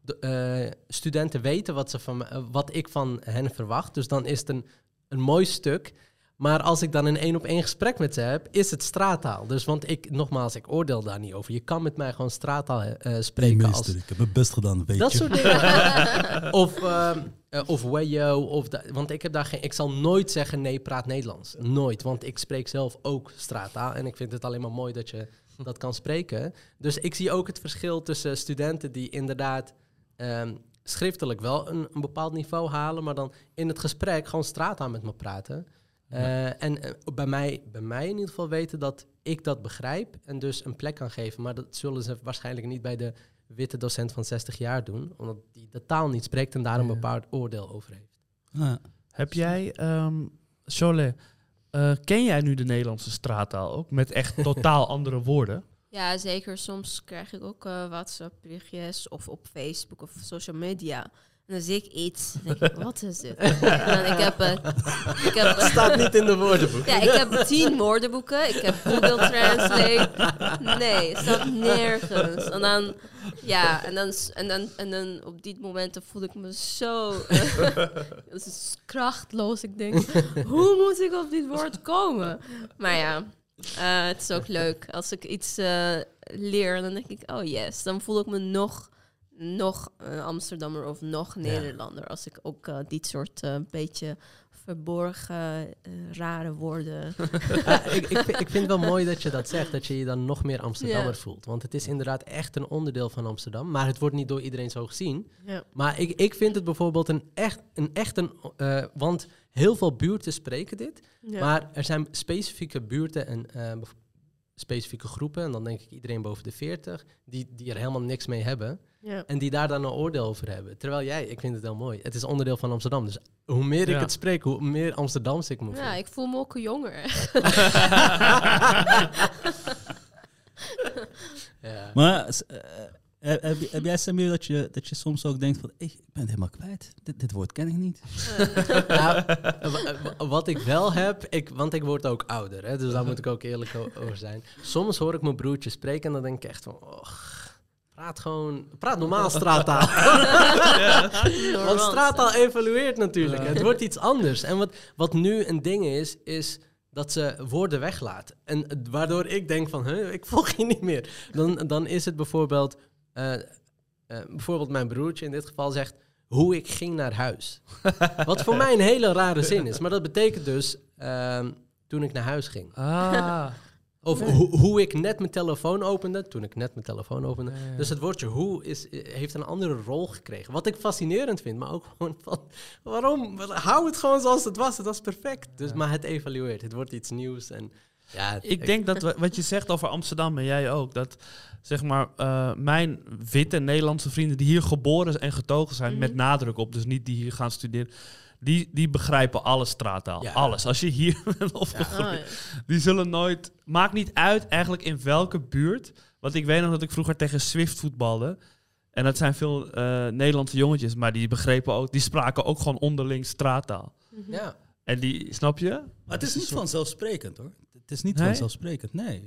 S4: de, eh, studenten weten wat, ze van, eh, wat ik van hen verwacht. Dus dan is het een, een mooi stuk. Maar als ik dan een één op één gesprek met ze heb, is het straattaal. Dus want ik, nogmaals, ik oordeel daar niet over. Je kan met mij gewoon straattaal spreken.
S1: meester,
S4: Als,
S1: ik heb mijn best gedaan, weet
S4: dat
S1: je.
S4: soort dingen. of, ehm eh, of wayo. Of da- want ik heb daar geen. Ik zal nooit zeggen nee, praat Nederlands. Nooit. Want ik spreek zelf ook straattaal. En ik vind het alleen maar mooi dat je dat kan spreken. Dus ik zie ook het verschil tussen studenten die inderdaad ehm, schriftelijk wel een, een bepaald niveau halen, maar dan in het gesprek gewoon straattaal met me praten. Eh, en eh, bij, mij, bij mij in ieder geval weten dat ik dat begrijp en dus een plek kan geven. Maar dat zullen ze waarschijnlijk niet bij de witte docent van 60 jaar doen, omdat die de taal niet spreekt en daar een bepaald oordeel over heeft.
S1: Ja.
S2: Heb jij, ehm Cholet, eh, ken jij nu de Nederlandse straattaal ook? Met echt totaal andere woorden?
S3: Ja, zeker. Soms krijg ik ook eh, WhatsApp-berichtjes of op Facebook of social media. En dan zie ik iets. Dan denk ik, wat is dit? en ik heb, eh, ik heb,
S4: Dat staat niet in de woordenboek.
S3: ja, ik heb tien woordenboeken. Ik heb Google Translate. Nee, het staat nergens. En dan, ja, en dan, en dan, en dan op die momenten voel ik me zo is krachtloos. Ik denk, hoe moet ik op dit woord komen? Maar ja, eh, het is ook leuk. Als ik iets eh, leer, dan denk ik, oh yes. Dan voel ik me nog, nog eh, Amsterdammer of nog Nederlander. Als ik ook eh, dit soort eh, beetje verborgen, rare woorden...
S4: Ja, ik, ik, vind- ik vind het wel mooi dat je dat zegt, dat je je dan nog meer Amsterdammer
S3: Ja.
S4: voelt. Want het is inderdaad echt een onderdeel van Amsterdam, maar het wordt niet door iedereen zo gezien.
S3: ja.
S4: Maar ik, ik vind het bijvoorbeeld een echt een... Echt een eh, want heel veel buurten spreken dit,
S3: Ja.
S4: maar er zijn specifieke buurten en eh, specifieke groepen, en dan denk ik iedereen boven de 40, die, die er helemaal niks mee hebben.
S3: Ja.
S4: En die daar dan een oordeel over hebben. Terwijl jij, ik vind het heel mooi. Het is onderdeel van Amsterdam. Dus hoe meer ik het spreek, hoe meer Amsterdamse ik me voel.
S3: Ja, ik voel me ook jonger.
S4: Ja.
S1: Maar eh, heb, jij, Samir, dat je, dat je soms ook denkt van... "Hey, ik ben het helemaal kwijt. Dit, dit woord ken ik niet.
S4: Nou, wa- wa- wat ik wel heb, ik, want ik word ook ouder, hè, dus daar moet ik ook eerlijk over zijn. Soms hoor ik mijn broertje spreken en dan denk ik echt van, och, praat gewoon, praat normaal straattaal. Want straattaal evolueert natuurlijk, het wordt iets anders. En wat, wat nu een ding is, is dat ze woorden weglaat. En waardoor ik denk van, huh, ik volg je niet meer. Dan, dan is het bijvoorbeeld, eh, eh, bijvoorbeeld mijn broertje in dit geval zegt, hoe ik ging naar huis. Wat voor mij een hele rare zin is. Maar dat betekent dus ehm, toen ik naar huis ging.
S2: Ah.
S4: Of hoe- hoe ik net mijn telefoon opende. Toen ik net mijn telefoon opende.
S2: Ja.
S4: Dus het woordje hoe is, heeft een andere rol gekregen. Wat ik fascinerend vind. Maar ook gewoon van... Waarom? Hou het gewoon zoals het was. Het was perfect. Dus, Maar het evalueert. Het wordt iets nieuws. En, ja,
S2: Ik denk dat wa- wat je zegt over Amsterdam en jij ook, dat zeg maar eh, mijn witte Nederlandse vrienden die hier geboren en getogen zijn,
S3: Mhm.
S2: met nadruk op, dus niet die hier gaan studeren, die, die begrijpen alle straattaal.
S4: Ja.
S2: Alles. Als je hier bent opgegroeid,
S3: Oh, ja.
S2: die zullen nooit. Maakt niet uit eigenlijk in welke buurt. Want ik weet nog dat ik vroeger tegen Swift voetbalde. En dat zijn veel eh, Nederlandse jongetjes, maar die begrepen ook, die spraken ook gewoon onderling straattaal.
S3: Mhm.
S4: ja.
S2: En die, snap je?
S1: Maar het is niet vanzelfsprekend hoor. Is niet
S2: Nee?
S1: vanzelfsprekend, nee.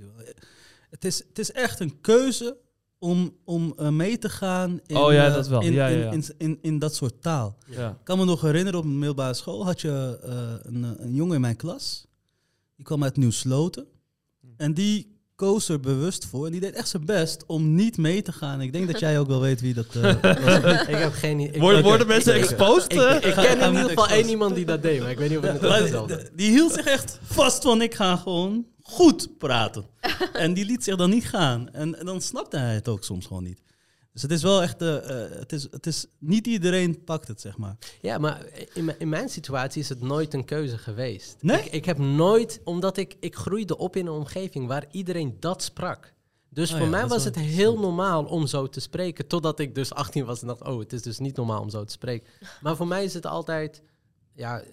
S1: Het is, het is echt een keuze om, om eh, mee te gaan in,
S2: Oh ja, dat wel.
S1: in,
S2: Ja, ja,
S1: in, dat soort taal.
S2: Ja.
S1: Ik kan me nog herinneren, op een middelbare school had je eh, een, eh, een jongen in mijn klas. Die kwam uit Nieuw-Sloten. En die koos er bewust voor. En die deed echt zijn best om niet mee te gaan. Ik denk dat jij ook wel weet wie dat eh, was.
S4: Ik heb geen idee. Ik-
S2: Worden, worden mensen
S4: Ik-
S2: exposed?
S4: Ik,
S2: eh?
S4: ik
S1: Ga-
S4: ken in ieder geval één iemand die dat deed. Maar ik weet niet of het vertelde.
S1: die hield zich echt vast van ik ga gewoon goed praten. en die liet zich dan niet gaan. En, en dan snapte hij het ook soms gewoon niet. Dus het is wel echt, eh, het, is, het is, niet iedereen pakt het, zeg maar.
S4: Ja, maar in, mijn- in mijn situatie is het nooit een keuze geweest.
S1: Nee?
S4: Ik, ik heb nooit, omdat ik, ik groeide op in een omgeving waar iedereen dat sprak. Dus
S1: Oh
S4: voor
S1: ja,
S4: mij was
S1: wel
S4: het heel normaal om zo te spreken. Totdat ik dus 18 was en dacht, oh, het is dus niet normaal om zo te spreken. Maar voor mij is het altijd, ja,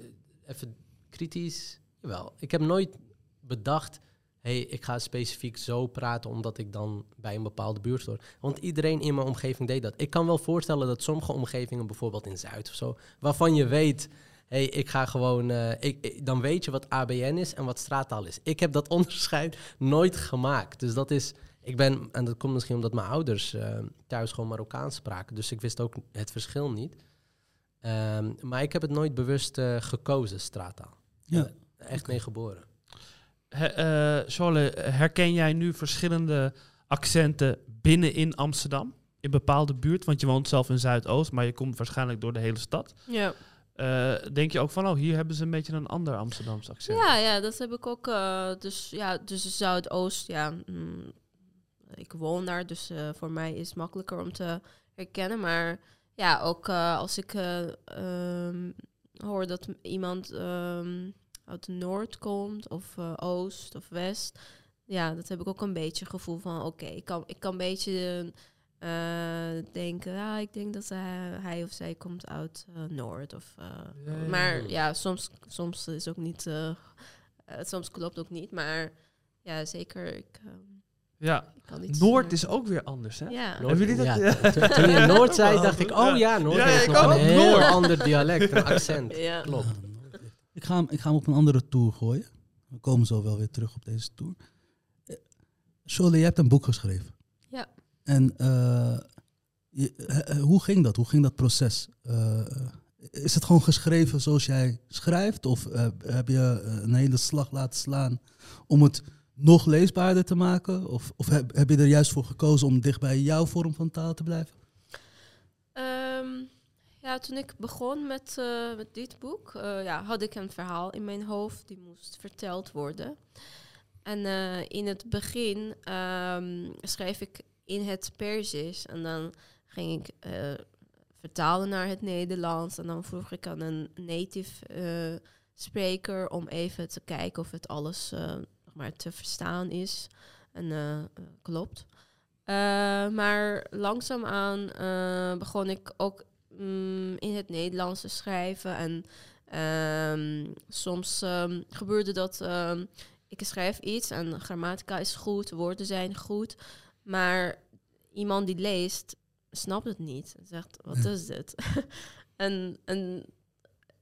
S4: even kritisch. Jawel, ik heb nooit bedacht, hey, ik ga specifiek zo praten omdat ik dan bij een bepaalde buurt hoor. Want iedereen in mijn omgeving deed dat. Ik kan wel voorstellen dat sommige omgevingen, bijvoorbeeld in Zuid of zo, waarvan je weet, hey, ik ga gewoon, eh, ik, ik- dan weet je wat ABN is en wat straattaal is. Ik heb dat onderscheid nooit gemaakt. Dus dat is, ik ben, en dat komt misschien omdat mijn ouders eh, thuis gewoon Marokkaans spraken, dus ik wist ook het verschil niet. Ehm, maar ik heb het nooit bewust eh, gekozen, straattaal.
S1: Ja.
S4: Echt mee geboren.
S2: He, eh, Charlotte, herken jij nu verschillende accenten binnen in Amsterdam? In bepaalde buurt? Want je woont zelf in Zuidoost, maar je komt waarschijnlijk door de hele stad.
S3: Ja.
S2: Eh, denk je ook van, oh, hier hebben ze een beetje een ander Amsterdams accent?
S3: Ja, ja, dat heb ik ook. eh, dus ja, dus Zuidoost, ja. mm, ik woon daar, dus voor mij is het makkelijker om te herkennen. Maar ja, ook als ik eh, ehm, hoor dat iemand ehm, uit de Noord komt, of eh, Oost of West. Ja, dat heb ik ook een beetje het gevoel van, oké, ik, kan, ik kan een beetje eh, denken, ja, ik denk dat hij, hij of zij komt uit eh, Noord. Of, eh,
S2: ja,
S3: maar
S4: ja.
S3: soms, soms is ook niet, soms klopt ook niet, maar ja, zeker, ik, ehm,
S2: Ja.
S3: ik kan niet...
S2: Noord is ook weer anders, hè?
S3: Ja,
S2: Hebben jullie dat-
S4: Ja, toen- Toen je Noord zei, dacht ik, oh ja, Noord
S2: Ja,
S4: heeft
S2: ik
S4: nog
S2: ook,
S4: een heel
S2: Noord.
S4: ander dialect, een accent.
S3: ja.
S4: Klopt.
S1: Ik, ga hem, ik ga hem op een andere tour gooien. We komen zo wel weer terug op deze tour. Eh, Shirley, je hebt een boek geschreven.
S3: Ja.
S1: En eh, je- eh, hoe ging dat? Hoe ging dat proces? Is het gewoon geschreven zoals jij schrijft? Of heb je een hele slag laten slaan om het nog leesbaarder te maken? Of, of heb, heb je er juist voor gekozen om dicht bij jouw vorm van taal te blijven?
S3: Ja, toen ik begon met, eh, met dit boek, eh, ja, had ik een verhaal in mijn hoofd die moest verteld worden. En eh, in het begin ehm, schreef ik in het Perzisch en dan ging ik vertalen naar het Nederlands en dan vroeg ik aan een native spreker om even te kijken of het alles maar te verstaan is en klopt. Maar langzaamaan begon ik ook mm, in het Nederlands te schrijven. En ehm, soms ehm, gebeurde dat ehm, ik schrijf iets en grammatica is goed, woorden zijn goed. Maar iemand die leest, snapt het niet. Zegt, wat is dit? en, en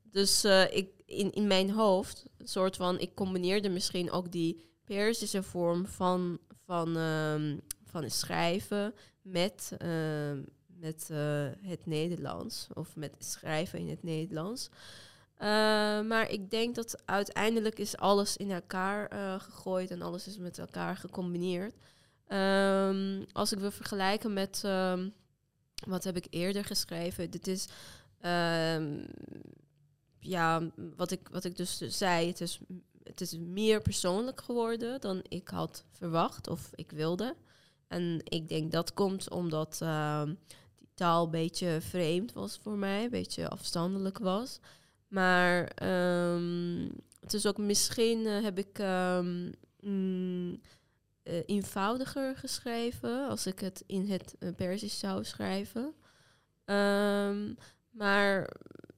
S3: dus eh, ik, in, in mijn hoofd, soort van, ik combineerde misschien ook die Perzische vorm van, van, van schrijven met, met eh, het Nederlands. Of met schrijven in het Nederlands. Eh, maar ik denk dat uiteindelijk is alles in elkaar eh, gegooid en alles is met elkaar gecombineerd. Ehm, als ik wil vergelijken met ehm, wat heb ik eerder geschreven, dit is ehm, ja, wat ik, wat ik dus zei, het is, het is meer persoonlijk geworden dan ik had verwacht of ik wilde. En ik denk dat komt omdat die taal een beetje vreemd was voor mij, een beetje afstandelijk was. Maar ehm, het is ook misschien eh, heb ik ehm, mm, eh, eenvoudiger geschreven als ik het in het uh, Perzisch zou schrijven. Ehm, maar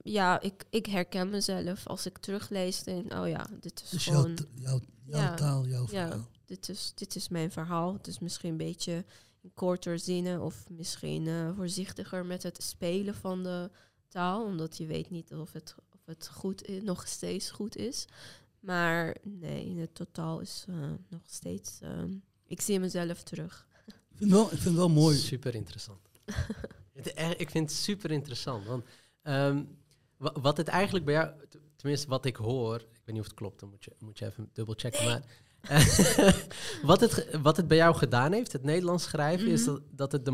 S3: ja, ik, ik herken mezelf als ik teruglees. Denk, oh ja, dit is
S1: Dus jouw,
S3: gewoon.
S1: jouw, jouw
S3: Ja,
S1: taal, jouw
S3: ja.
S1: verhaal.
S3: Dit is, dit is mijn verhaal. Het is misschien een beetje korter zinnen of misschien eh, voorzichtiger met het spelen van de taal, omdat je weet niet of het, of het goed is, nog steeds goed is. Maar nee, in het totaal is eh, nog steeds. eh, ik zie mezelf terug.
S1: Ik vind, wel, ik vind het wel mooi.
S4: Super interessant. Het- ik vind het super interessant. Want ehm, wa- wat het eigenlijk bij jou, tenminste wat ik hoor, ik weet niet of het klopt, dan moet je, moet je even dubbel checken. Maar wat, het, wat het bij jou gedaan heeft, het Nederlands schrijven, is
S3: Mhm.
S4: dat, dat het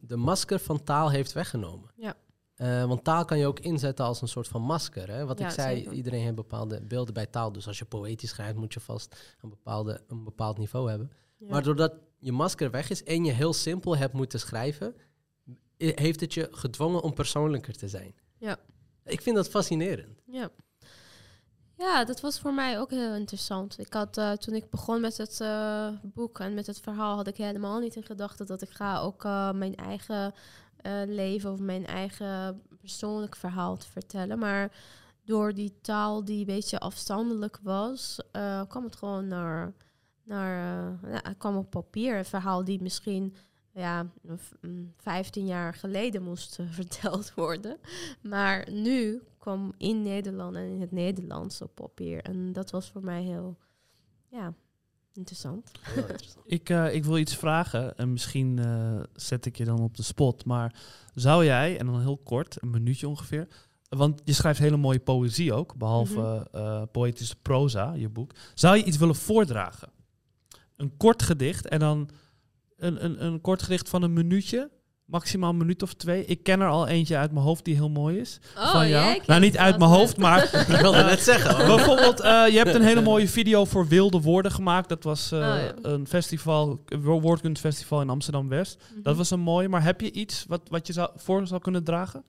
S4: de, masker van taal heeft weggenomen.
S3: Ja.
S4: Eh, want taal kan je ook inzetten als een soort van masker. Hè? Wat
S3: Ja,
S4: ik zei,
S3: zeker.
S4: iedereen heeft bepaalde beelden bij taal. Dus als je poëtisch schrijft, moet je vast een, bepaalde, een bepaald niveau hebben.
S3: Ja.
S4: Maar doordat je masker weg is en je heel simpel hebt moeten schrijven, heeft het je gedwongen om persoonlijker te zijn.
S3: Ja.
S4: Ik vind dat fascinerend.
S3: Ja. Ja, dat was voor mij ook heel interessant. Ik had, eh, toen ik begon met het eh, boek en met het verhaal, had ik helemaal niet in gedachten dat ik ga ook eh, mijn eigen leven of mijn eigen persoonlijk verhaal te vertellen. Maar door die taal die een beetje afstandelijk was, kwam het gewoon naar, naar, ja, kwam op papier. Een verhaal die misschien ja, 15 jaar geleden moest uh, verteld worden. Maar nu kwam in Nederland en in het Nederlands op papier. En dat was voor mij heel, ja, interessant.
S4: Heel interessant.
S2: Ik, uh, ik wil iets vragen en misschien uh, zet ik je dan op de spot. Maar zou jij, en dan heel kort, een minuutje ongeveer. Want je schrijft hele mooie poëzie ook, behalve mm -hmm. poëtische proza, je boek. Zou je iets willen voordragen? Een kort gedicht en dan een, een, een kort gedicht van een minuutje. Maximaal een minuut of twee. Ik ken er al eentje uit mijn hoofd die heel mooi is.
S3: Oh,
S2: van jou.
S3: jij
S2: nou, niet uit mijn hoofd, maar
S4: ik wilde net zeggen. hoor.
S2: bijvoorbeeld, eh, je hebt een hele mooie video voor Wilde Woorden gemaakt. Dat was eh,
S3: Oh, ja.
S2: een festival, een woordkunstfestival in Amsterdam-West.
S3: Mhm.
S2: Dat was een mooie. Maar heb je iets wat, wat je zou, voor zou kunnen dragen?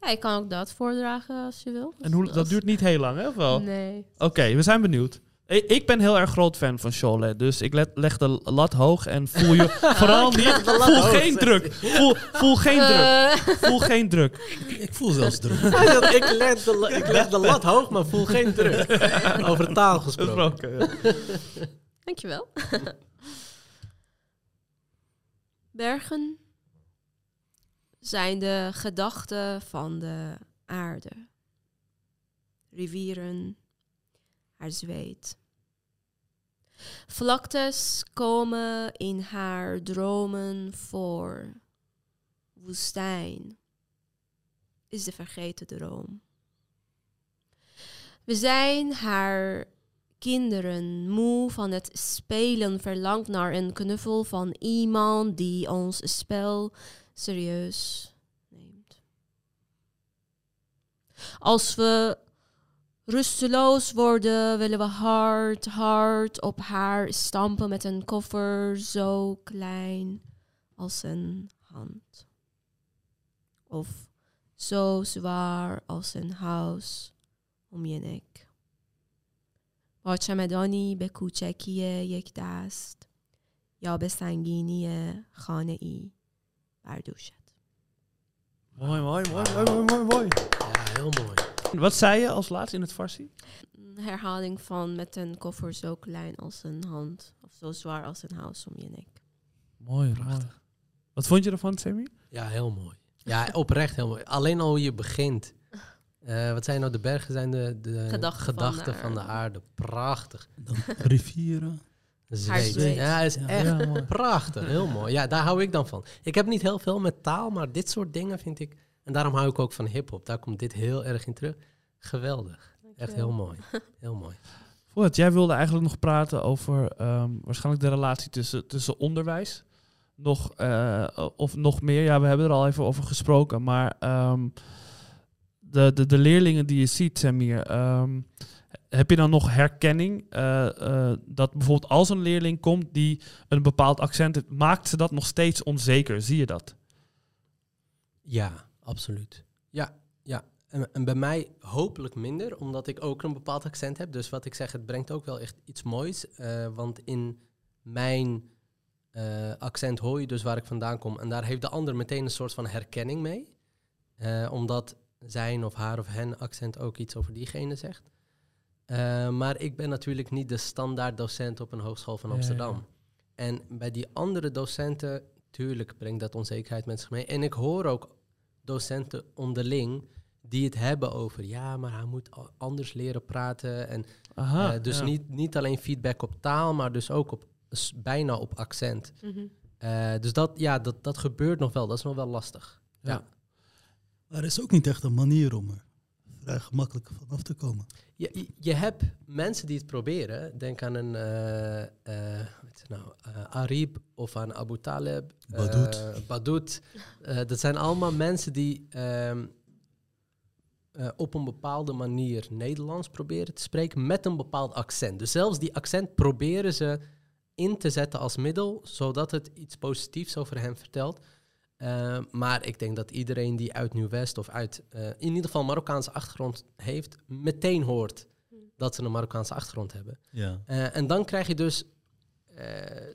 S3: Ja, ik kan ook dat voordragen als je wil.
S2: En hoe, dat duurt niet heel lang, hè? of wel?
S3: Nee.
S2: Oké, we zijn benieuwd. Ik, ik ben heel erg groot fan van Cholet, dus ik let, leg de lat hoog en voel je vooral niet. Voel geen druk. Voel, voel geen druk.
S3: Eh,
S2: Voel geen druk.
S1: Ik voel zelfs druk.
S4: Ik, leg de, ik leg de lat hoog, maar voel geen druk. Over taal gesproken.
S2: Gesproken, ja.
S3: dankjewel. Bergen zijn de gedachten van de aarde. Rivieren, haar zweet. Vlaktes komen in haar dromen voor. Woestijn is de vergeten droom. We zijn haar kinderen moe van het spelen, verlangt naar een knuffel van iemand die ons spel serieus neemt. Als we rusteloos worden, willen we hard, hard op haar stampen met een koffer zo klein als een hand. Of zo zwaar als een huis om je nek. با چمدانی به کوچکی یک دست یا به سنگینی خانه ای بردوشد.
S2: Mooi, mooi, mooi, mooi, mooi, mooi, mooi.
S4: Ja, heel mooi.
S2: Wat zei je als laatste in het Farsi?
S3: Een herhaling van met een koffer zo klein als een hand of zo zwaar als een huis om je nek.
S2: Mooi, mooi. Wat vond je ervan, Sammy?
S4: Ja, heel mooi. Ja, oprecht heel mooi. Alleen al hoe je begint. Eh, wat zijn nou de bergen? Zijn de, de
S3: Gedachten van de
S4: gedachten van de
S3: aarde.
S4: Prachtig.
S1: Dan rivieren.
S4: Zweet. Ja, is echt
S2: Ja,
S4: prachtig. Heel mooi. Ja, daar hou ik dan van. Ik heb niet heel veel met taal, maar dit soort dingen vind ik... En daarom hou ik ook van hip-hop. Daar komt dit heel erg in terug. Geweldig. Echt heel mooi. Heel mooi.
S2: Voordat jij wilde eigenlijk nog praten over ehm, waarschijnlijk de relatie tussen, tussen onderwijs. Nog, eh, of nog meer, ja, we hebben er al even over gesproken. Maar ehm, de, de, de leerlingen die je ziet, Samir, ehm, heb je dan nog herkenning? eh, eh, dat bijvoorbeeld als een leerling komt die een bepaald accent heeft, maakt ze dat nog steeds onzeker? Zie je dat?
S4: Ja, absoluut. Ja, ja. En, en bij mij hopelijk minder, omdat ik ook een bepaald accent heb. Dus wat ik zeg, het brengt ook wel echt iets moois. eh, want in mijn eh, accent hoor je dus waar ik vandaan kom. En daar heeft de ander meteen een soort van herkenning mee. Eh, omdat zijn of haar of hen accent ook iets over diegene zegt. Maar ik ben natuurlijk niet de standaard docent op een hogeschool van
S2: Ja,
S4: Amsterdam.
S2: ja.
S4: En bij die andere docenten, tuurlijk brengt dat onzekerheid met zich mee. En ik hoor ook docenten onderling die het hebben over, ja, maar hij moet anders leren praten. En
S2: Aha,
S4: eh, dus
S2: ja.
S4: niet, niet alleen feedback op taal, maar dus ook op, bijna op accent.
S3: Mhm.
S4: Eh, dus dat, ja, dat, dat gebeurt nog wel. Dat is nog wel lastig. Ja.
S1: Maar er is ook niet echt een manier om er vrij gemakkelijk vanaf te komen.
S4: Je, je- je hebt mensen die het proberen. Denk aan een wat het nou, eh, Arib of aan Abu Taleb.
S1: Badoet.
S4: Badoet. Dat zijn allemaal mensen die ehm, eh, op een bepaalde manier Nederlands proberen te spreken met een bepaald accent. Dus zelfs die accent proberen ze in te zetten als middel, zodat het iets positiefs over hen vertelt. Eh, maar ik denk dat iedereen die uit Nieuw-West of uit eh, in ieder geval Marokkaanse achtergrond heeft, meteen hoort dat ze een Marokkaanse achtergrond hebben.
S1: Ja.
S4: Eh, en dan krijg je dus, eh,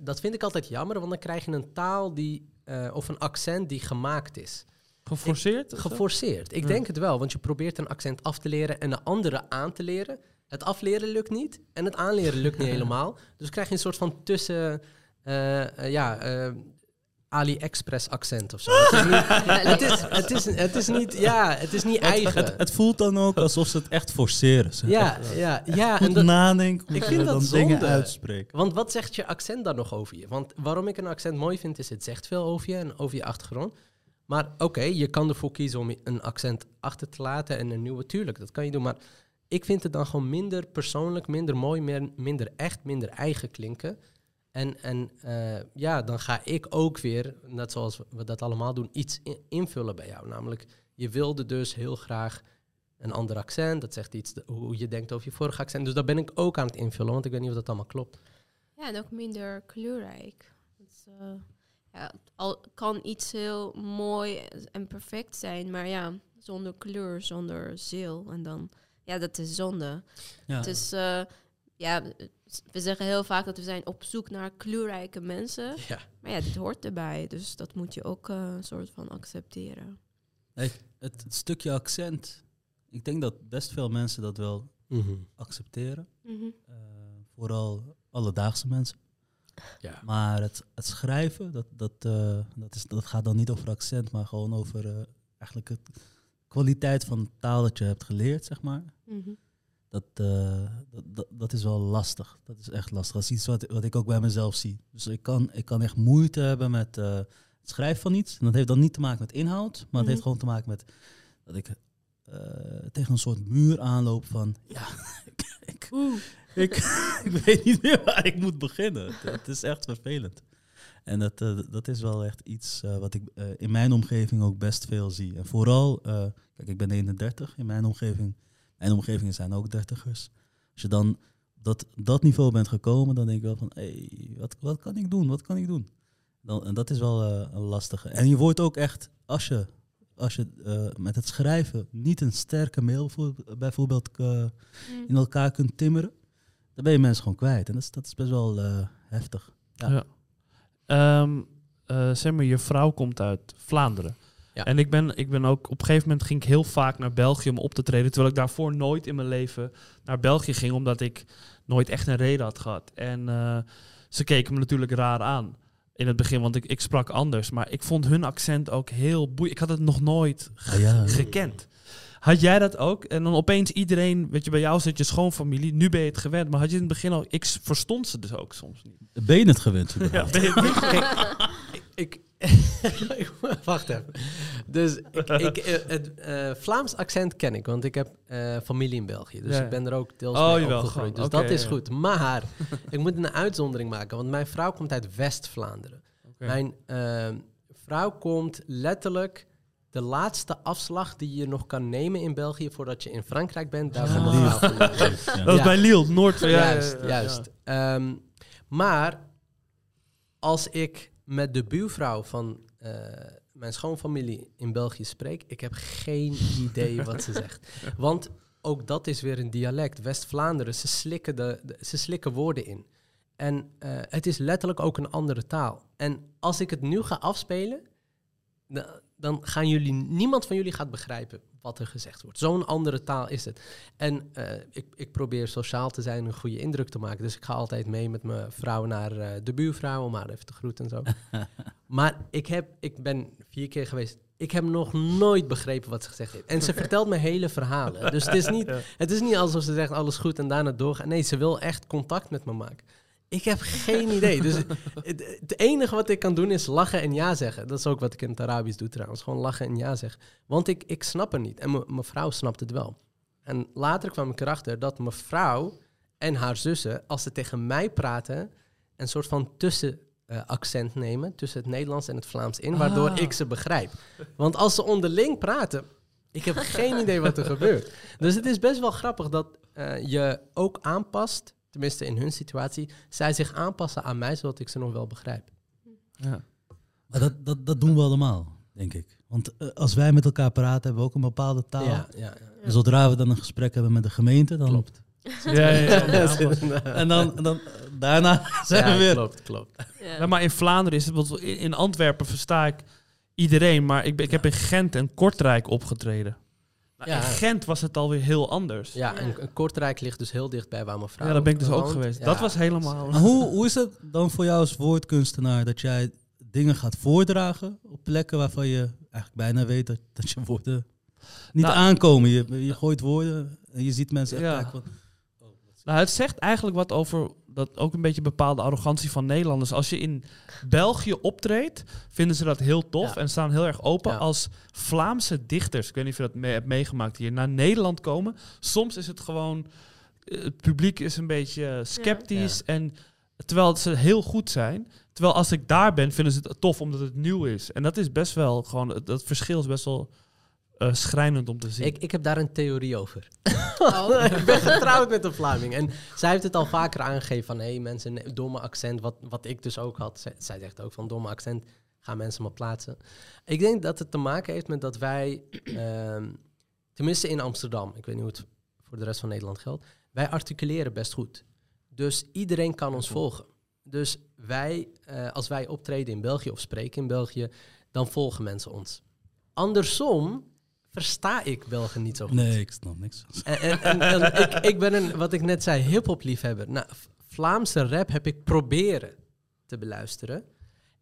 S4: dat vind ik altijd jammer, want dan krijg je een taal die, eh, of een accent die gemaakt is.
S2: Geforceerd?
S4: Geforceerd. Ik
S2: Ja.
S4: denk het wel, want je probeert een accent af te leren en een andere aan te leren. Het afleren lukt niet en het aanleren lukt niet helemaal. Dus krijg je een soort van tussen, ja, AliExpress accent of zo. Het is, niet, het, is, het, is, het is niet, ja, het is niet eigen.
S1: Het, het voelt dan ook alsof ze het echt forceren. Ze
S4: ja, ja, ja.
S1: Goed
S4: En dat,
S1: nadenken
S4: ik vind
S1: dan
S4: dat
S1: dingen uitspreken.
S4: want wat zegt je accent dan nog over je? Want waarom ik een accent mooi vind, is het zegt veel over je en over je achtergrond. Maar oké, je kan ervoor kiezen om een accent achter te laten en een nieuwe, tuurlijk, dat kan je doen. Maar ik vind het dan gewoon minder persoonlijk, minder mooi, meer, minder echt, minder eigen klinken. En, en eh, ja, dan ga ik ook weer, net zoals we dat allemaal doen, iets in- invullen bij jou. Namelijk, je wilde dus heel graag een ander accent. Dat zegt iets de- hoe je denkt over je vorige accent. Dus daar ben ik ook aan het invullen, want ik weet niet of dat allemaal klopt.
S3: Ja, en ook minder kleurrijk. Dus, eh, ja, al kan iets heel mooi en perfect zijn, maar ja, zonder kleur, zonder ziel. En dan, ja, dat is zonde.
S1: Ja.
S3: Het is, eh, ja, we zeggen heel vaak dat we zijn op zoek naar kleurrijke mensen.
S4: Ja.
S3: Maar ja, dit hoort erbij, dus dat moet je ook eh, een soort van accepteren.
S1: Het, het stukje accent, ik denk dat best veel mensen dat wel accepteren.
S3: Mhm.
S1: Eh, vooral alledaagse mensen.
S4: Ja.
S1: Maar het, het schrijven, dat, dat, eh, dat, is, dat gaat dan niet over accent, maar gewoon over eh, eigenlijk het kwaliteit van de taal dat je hebt geleerd, zeg maar.
S3: Mhm.
S1: Dat, eh, dat, dat, dat is wel lastig. Dat is echt lastig. Dat is iets wat, wat ik ook bij mezelf zie. Dus ik kan, ik kan echt moeite hebben met eh, het schrijven van iets. En dat heeft dan niet te maken met inhoud, maar het
S3: Mhm.
S1: heeft gewoon te maken met dat ik eh, tegen een soort muur aanloop van, ja, ik, ik, ik, ik weet niet meer waar ik moet beginnen. Het, is echt vervelend. En dat, dat is wel echt iets wat ik in mijn omgeving ook best veel zie. En vooral, kijk, ik ben 31, in mijn omgeving, mijn omgevingen zijn ook dertigers. Als je dan dat, dat niveau bent gekomen, dan denk ik wel van, hé, wat, wat kan ik doen? Wat kan ik doen? Dan, en dat is wel eh, een lastige. En je wordt ook echt, als je, als je eh, met het schrijven niet een sterke mail voor, bijvoorbeeld eh,
S3: Mm.
S1: in elkaar kunt timmeren, dan ben je mensen gewoon kwijt. En dat is, dat is best wel eh, heftig. Ja.
S2: Ja. Ehm, eh, zeg maar, je vrouw komt uit Vlaanderen.
S4: Ja.
S2: En ik ben, ik ben ook, op een gegeven moment ging ik heel vaak naar België om op te treden. Terwijl ik daarvoor nooit in mijn leven naar België ging, omdat ik nooit echt een reden had gehad. En eh, ze keken me natuurlijk raar aan in het begin, want ik, ik sprak anders. Maar ik vond hun accent ook heel boeiend. Ik had het nog nooit ge-
S1: Ah, ja.
S2: gekend. Had jij dat ook? En dan opeens iedereen, weet je, bij jou zit je schoonfamilie, nu ben je het gewend. Maar had je in het begin al, ik verstond ze dus ook soms niet.
S1: Ben je het gewend?
S2: Ja, ben je-
S4: Ik, wacht even. Dus ik, ik, eh, het eh, Vlaams accent ken ik, want ik heb eh, familie in België. Dus
S2: Ja.
S4: ik ben er ook deels
S2: Oh,
S4: mee
S2: jawel,
S4: opgegroeid. Dus dat is
S2: ja.
S4: goed. Maar ik moet een uitzondering maken, want mijn vrouw komt uit West-Vlaanderen. Mijn eh, vrouw komt letterlijk de laatste afslag die je nog kan nemen in België voordat je in Frankrijk bent. Daar.
S1: Ja.
S2: Dat is bij Lille, Noord. Ja,
S4: juist, juist. Ehm, maar als ik met de buurvrouw van eh, mijn schoonfamilie in België spreek, ik heb geen idee wat ze zegt. Want ook dat is weer een dialect. West-Vlaanderen, ze, slikken de, de- ze slikken woorden in. En eh, het is letterlijk ook een andere taal. En als ik het nu ga afspelen, da- dan gaan jullie, niemand van jullie gaat begrijpen wat er gezegd wordt. Zo'n andere taal is het. En eh, ik, ik probeer sociaal te zijn, een goede indruk te maken. Dus ik ga altijd mee met mijn vrouw naar eh, de buurvrouw om haar even te groeten en zo. maar ik, heb, ik ben vier keer geweest. Ik heb nog nooit begrepen wat ze gezegd heeft. En ze vertelt me hele verhalen. Dus het is niet, het is niet alsof ze zegt alles goed en daarna doorgaan. Nee, ze wil echt contact met me maken. Ik heb geen idee. Dus het, het enige wat ik kan doen is lachen en ja zeggen. Dat is ook wat ik in het Arabisch doe trouwens. Gewoon lachen en ja zeggen. Want ik, ik snap het niet. En mijn vrouw snapt het wel. En later kwam ik erachter dat mijn vrouw en haar zussen, als ze tegen mij praten, een soort van tussenaccent nemen tussen het Nederlands en het Vlaams in, waardoor
S2: Ah.
S4: ik ze begrijp. Want als ze onderling praten, ik heb geen idee wat er gebeurt. Dus het is best wel grappig dat eh, je ook aanpast, tenminste in hun situatie, zij zich aanpassen aan mij, zodat ik ze nog wel begrijp.
S2: Ja.
S1: Maar dat, dat, dat doen we allemaal, denk ik. Want eh, als wij met elkaar praten, hebben we ook een bepaalde taal.
S4: Ja, ja, ja.
S1: En zodra we dan een gesprek hebben met de gemeente, dan...
S4: Klopt.
S2: Ja, ja, ja.
S1: En dan, dan daarna zijn
S4: Ja,
S1: we weer...
S4: Klopt, klopt.
S3: Ja.
S2: Ja, maar in Vlaanderen is het, want in in Antwerpen versta ik iedereen, maar ik, ben, ik heb in Gent en Kortrijk opgetreden. Nou,
S4: Ja.
S2: In Gent was het alweer heel anders. Ja,
S4: Ja, en, en Kortrijk ligt dus heel dichtbij waar mijn vrouw
S2: daar ben ik dus ook
S4: woont.
S2: geweest.
S4: Ja.
S2: Dat was helemaal...
S1: Maar hoe, hoe is het dan voor jou als woordkunstenaar dat jij dingen gaat voordragen op plekken waarvan je eigenlijk bijna weet dat, dat je woorden niet
S2: Nou-
S1: aankomen? Je, je gooit woorden en je ziet mensen echt
S2: Ja.
S1: kijken van...
S2: Nou, het zegt eigenlijk wat over dat ook een beetje bepaalde arrogantie van Nederlanders. Als je in België optreedt, vinden ze dat heel tof
S4: Ja.
S2: en staan heel erg open.
S4: Ja.
S2: Als Vlaamse dichters, ik weet niet of je dat mee hebt meegemaakt hier, naar Nederland komen. Soms is het gewoon, eh, het publiek is een beetje sceptisch. En terwijl ze heel goed zijn. Terwijl als ik daar ben, vinden ze het tof omdat het nieuw is. En dat is best wel gewoon, het- dat verschil is best wel eh, schrijnend om te zien.
S4: Ik, ik heb daar een theorie over.
S3: Oh.
S4: ik ben getrouwd met een Vlaming. En zij heeft het al vaker aangegeven van... hé, hey, mensen, domme accent, wat, wat ik dus ook had. Zij, zij zegt ook van domme accent, gaan mensen maar plaatsen. Ik denk dat het te maken heeft met dat wij... ehm, tenminste in Amsterdam, ik weet niet hoe het voor de rest van Nederland geldt... wij articuleren best goed. Dus iedereen kan ons volgen. Dus wij, eh, als wij optreden in België of spreken in België... dan volgen mensen ons. Andersom versta ik Belgen niet zo goed.
S1: Nee, ik snap niks.
S4: En, en, en- en ik, ik ben een, wat ik net zei, hip-hop liefhebber. Nou, Vlaamse rap heb ik proberen te beluisteren.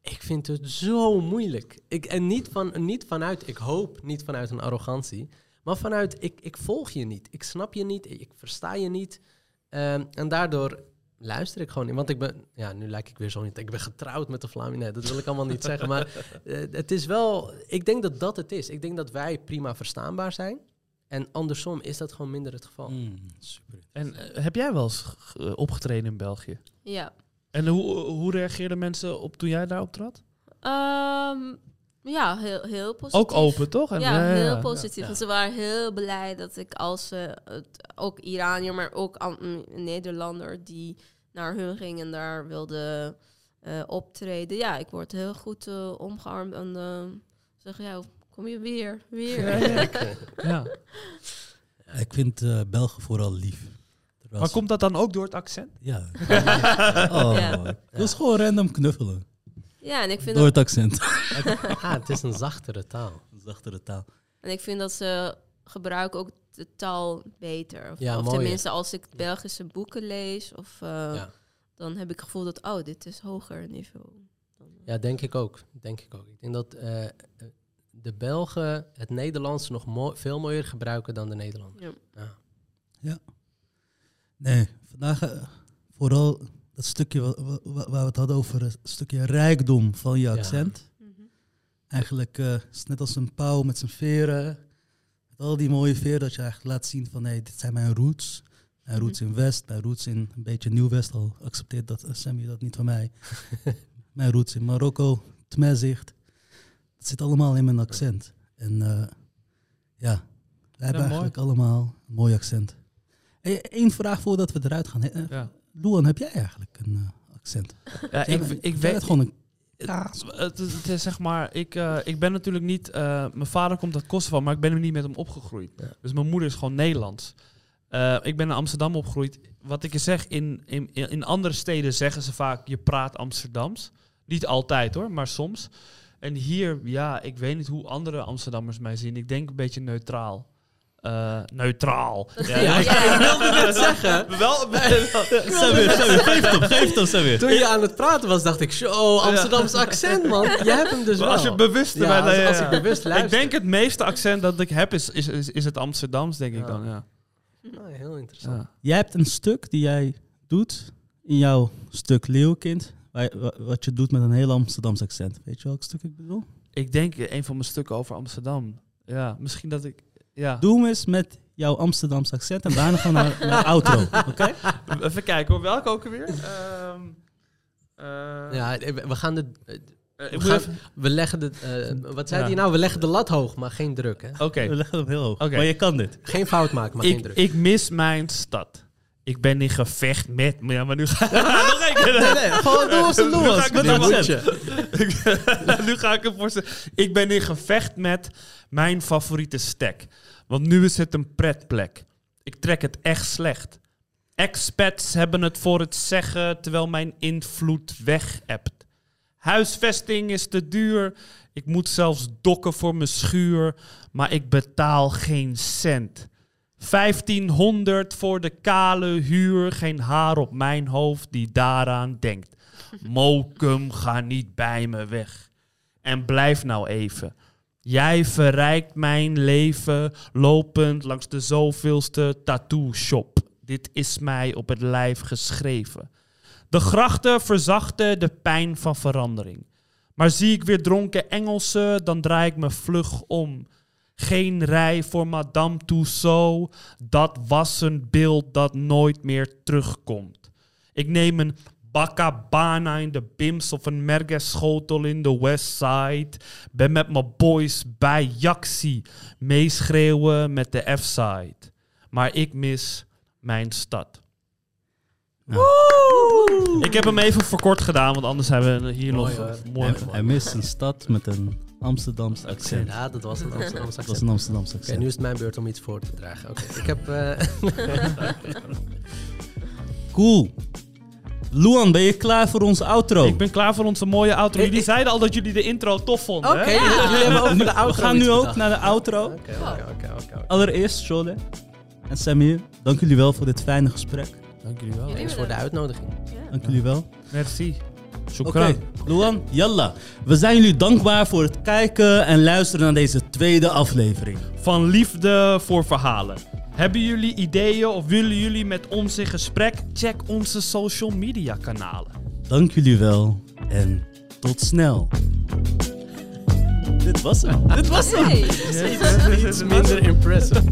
S4: Ik vind het zo moeilijk. Ik, en niet, van, niet vanuit, ik hoop niet vanuit een arrogantie, maar vanuit, ik, ik volg je niet. Ik snap je niet, ik versta je niet. Ehm, en daardoor luister ik gewoon niet. Want ik ben, ja, nu lijk ik weer zo niet. Ik ben getrouwd met de Vlaming. Nee, dat wil ik allemaal niet zeggen. Maar eh, het is wel, ik denk dat dat het is. Ik denk dat wij prima verstaanbaar zijn. En andersom is dat gewoon minder het geval.
S1: Mm, super.
S2: En eh, heb jij wel eens eh, opgetreden in België?
S3: Ja.
S2: En hoe, hoe reageerden mensen op toen jij daar optrad?
S3: Ehm, ja, heel, heel positief.
S2: Ook open, toch? En,
S3: ja, heel positief.
S4: ja.
S3: En Ze waren heel blij dat ik als eh, het, ook Iranier, maar ook an- een Nederlander die naar hun ging en daar wilde eh, optreden. Ja, ik word heel goed eh, omgearmd en eh zeggen, ja, kom je weer, weer.
S2: Ja, ja. ja.
S1: Ik vind eh Belgen vooral lief. Terwijl
S2: Maar komt dat dan ook door het accent?
S1: Ja. oh, wil ze gewoon random knuffelen.
S3: Ja, en ik vind
S1: Door
S3: dat,
S1: het accent.
S4: Ah, het is een zachtere taal.
S1: Zachtere taal.
S3: en ik vind dat ze gebruiken ook de taal beter. Of,
S4: Ja,
S3: of
S4: mooi,
S3: tenminste, als ik Belgische boeken lees, of, eh,
S4: Ja.
S3: dan heb ik het gevoel dat, oh, dit is hoger niveau. Eh,
S4: ja, denk ik ook. Denk ik ook. Ik denk dat eh, de Belgen het Nederlands nog mo- veel mooier gebruiken dan de Nederlanders.
S3: ja.
S4: Ja.
S1: Nee, vandaag vooral dat stukje wa- wa- wa- waar we het hadden over het stukje rijkdom van je
S4: Ja.
S1: accent.
S3: Mhm.
S1: Eigenlijk eh, is het net als een pauw met zijn veren. Met al die mooie veren dat je eigenlijk laat zien van hey, dit zijn mijn roots. Mijn roots in West, mijn roots in een beetje Nieuw-West. Al accepteert dat eh, Sammy dat niet van mij. mijn roots in Marokko, Tmezicht. Het zit allemaal in mijn accent. En eh, ja, wij hebben
S2: mooi.
S1: eigenlijk allemaal een mooi accent. Eén vraag voordat we eruit gaan. Eh,
S2: Ja.
S1: Luan, heb jij eigenlijk een eh, accent?
S2: Ja, ik, ik weet
S1: gewoon een
S2: Het, het, het is zeg maar, ik, eh, ik ben natuurlijk niet. eh, mijn vader komt uit Kosovo, maar ik ben er niet met hem opgegroeid.
S4: Ja.
S2: Dus mijn moeder is gewoon Nederlands. Eh, ik ben in Amsterdam opgegroeid. Wat ik je zeg, in, in, in andere steden zeggen ze vaak: je praat Amsterdams. Niet altijd hoor, maar soms. En hier, ja, ik weet niet hoe andere Amsterdammers mij zien. Ik denk een beetje neutraal. Eh, neutraal.
S3: Dat
S2: Ja,
S3: ik-
S2: ik-
S3: ja.
S2: ik wilde net zeggen. Wel,
S1: Samir, Samir, geef het op, geef het op, Samir.
S4: Toen je aan het praten was, dacht ik, zo, Amsterdams accent, man. Je hebt hem dus
S2: Maar
S4: wel.
S2: als je bewust
S4: Ja,
S2: bent,
S4: als,
S2: ja,
S4: als ik bewust luister.
S2: Ik denk het meeste accent dat ik heb is, is, is, is het Amsterdams, denk ik dan. Ja.
S4: Oh, heel interessant.
S2: Ja.
S1: Jij hebt een stuk die jij doet in jouw stuk Leeuwkind. Wat je doet met een heel Amsterdams accent. Weet je welk stuk ik bedoel?
S2: Ik denk een van mijn stukken over Amsterdam. Ja, misschien dat ik. Ja.
S1: Doe hem eens met jouw Amsterdams accent en daarna gaan we naar, naar de outro. Oké?
S2: Even kijken hoor, welke ook alweer? Ehm eh,
S4: Ja, we gaan de...
S2: eh,
S4: We,
S2: moet
S4: gaan,
S2: even-
S4: we leggen de... eh, wat zei
S2: Ja.
S4: hij nou? We leggen de lat hoog, maar geen druk, hè?
S2: Oké,
S1: We leggen hem heel hoog.
S2: Oké.
S1: Maar je kan dit.
S4: Geen fout maken, maar geen
S2: ik,
S4: druk.
S2: ik mis mijn stad. Ik ben in gevecht met. Ja, maar nu ga nog één keer.
S1: Nee, gewoon doe als een
S2: Nu ga
S1: Louis.
S2: ik
S1: Met
S2: het
S1: een
S2: nu ga ik hem voorstellen. Ik ben in gevecht met mijn favoriete stek. Want nu is het een pretplek. Ik trek het echt slecht. Expats hebben het voor het zeggen terwijl mijn invloed weg hebt. Huisvesting is te duur. Ik moet zelfs dokken voor mijn schuur, maar ik betaal geen cent. 1500 voor de kale huur, geen haar op mijn hoofd die daaraan denkt. Mokum, ga niet bij me weg. En blijf nou even. Jij verrijkt mijn leven lopend langs de zoveelste tattoo shop. Dit is mij op het lijf geschreven. De grachten verzachten de pijn van verandering. Maar zie ik weer dronken Engelsen, dan draai ik me vlug om. Geen rij voor Madame Tussaud, dat was een beeld dat nooit meer terugkomt. Ik neem een Bacabana in de Bims of een Merges schotel in de Westside. Ben met mijn boys bij Jaxi, meeschreeuwen met de F-side. Maar ik mis mijn stad. Ik heb hem even verkort gedaan, want anders hebben we hier
S4: Mooi,
S2: nog mooi.
S1: Hij, hij mist een stad met een Amsterdamse accent.
S4: Ja, dat was een Amsterdamse
S1: Dat
S4: accent.
S1: was een Amsterdamse
S4: Oké,
S1: accent.
S4: nu is het mijn beurt om iets voor te dragen. Oké, ik heb... eh,
S1: Cool. Luan, ben je klaar voor onze outro?
S2: Ik ben klaar voor onze mooie outro. Jullie
S4: ik-
S2: zeiden al dat jullie de intro tof vonden.
S4: Oké,
S2: hè?
S4: jullie hebben over de outro
S1: We gaan nu ook
S4: bedacht.
S1: naar de outro.
S4: Oké, oké, oké.
S1: Allereerst, Shole en Samir, dank jullie wel voor dit fijne gesprek.
S2: Dank jullie wel.
S4: Thanks voor de uitnodiging.
S3: Ja.
S1: Dank jullie wel.
S2: Merci.
S1: Oké,
S2: Shukran.
S1: Luan, yalla. We zijn jullie dankbaar voor het kijken en luisteren naar deze tweede aflevering.
S2: Van liefde voor verhalen. Hebben jullie ideeën of willen jullie met ons in gesprek? Check onze social media kanalen.
S1: Dank jullie wel en tot snel. Dit was hem. Dit was hem.
S3: Hey.
S4: Iets minder impressive.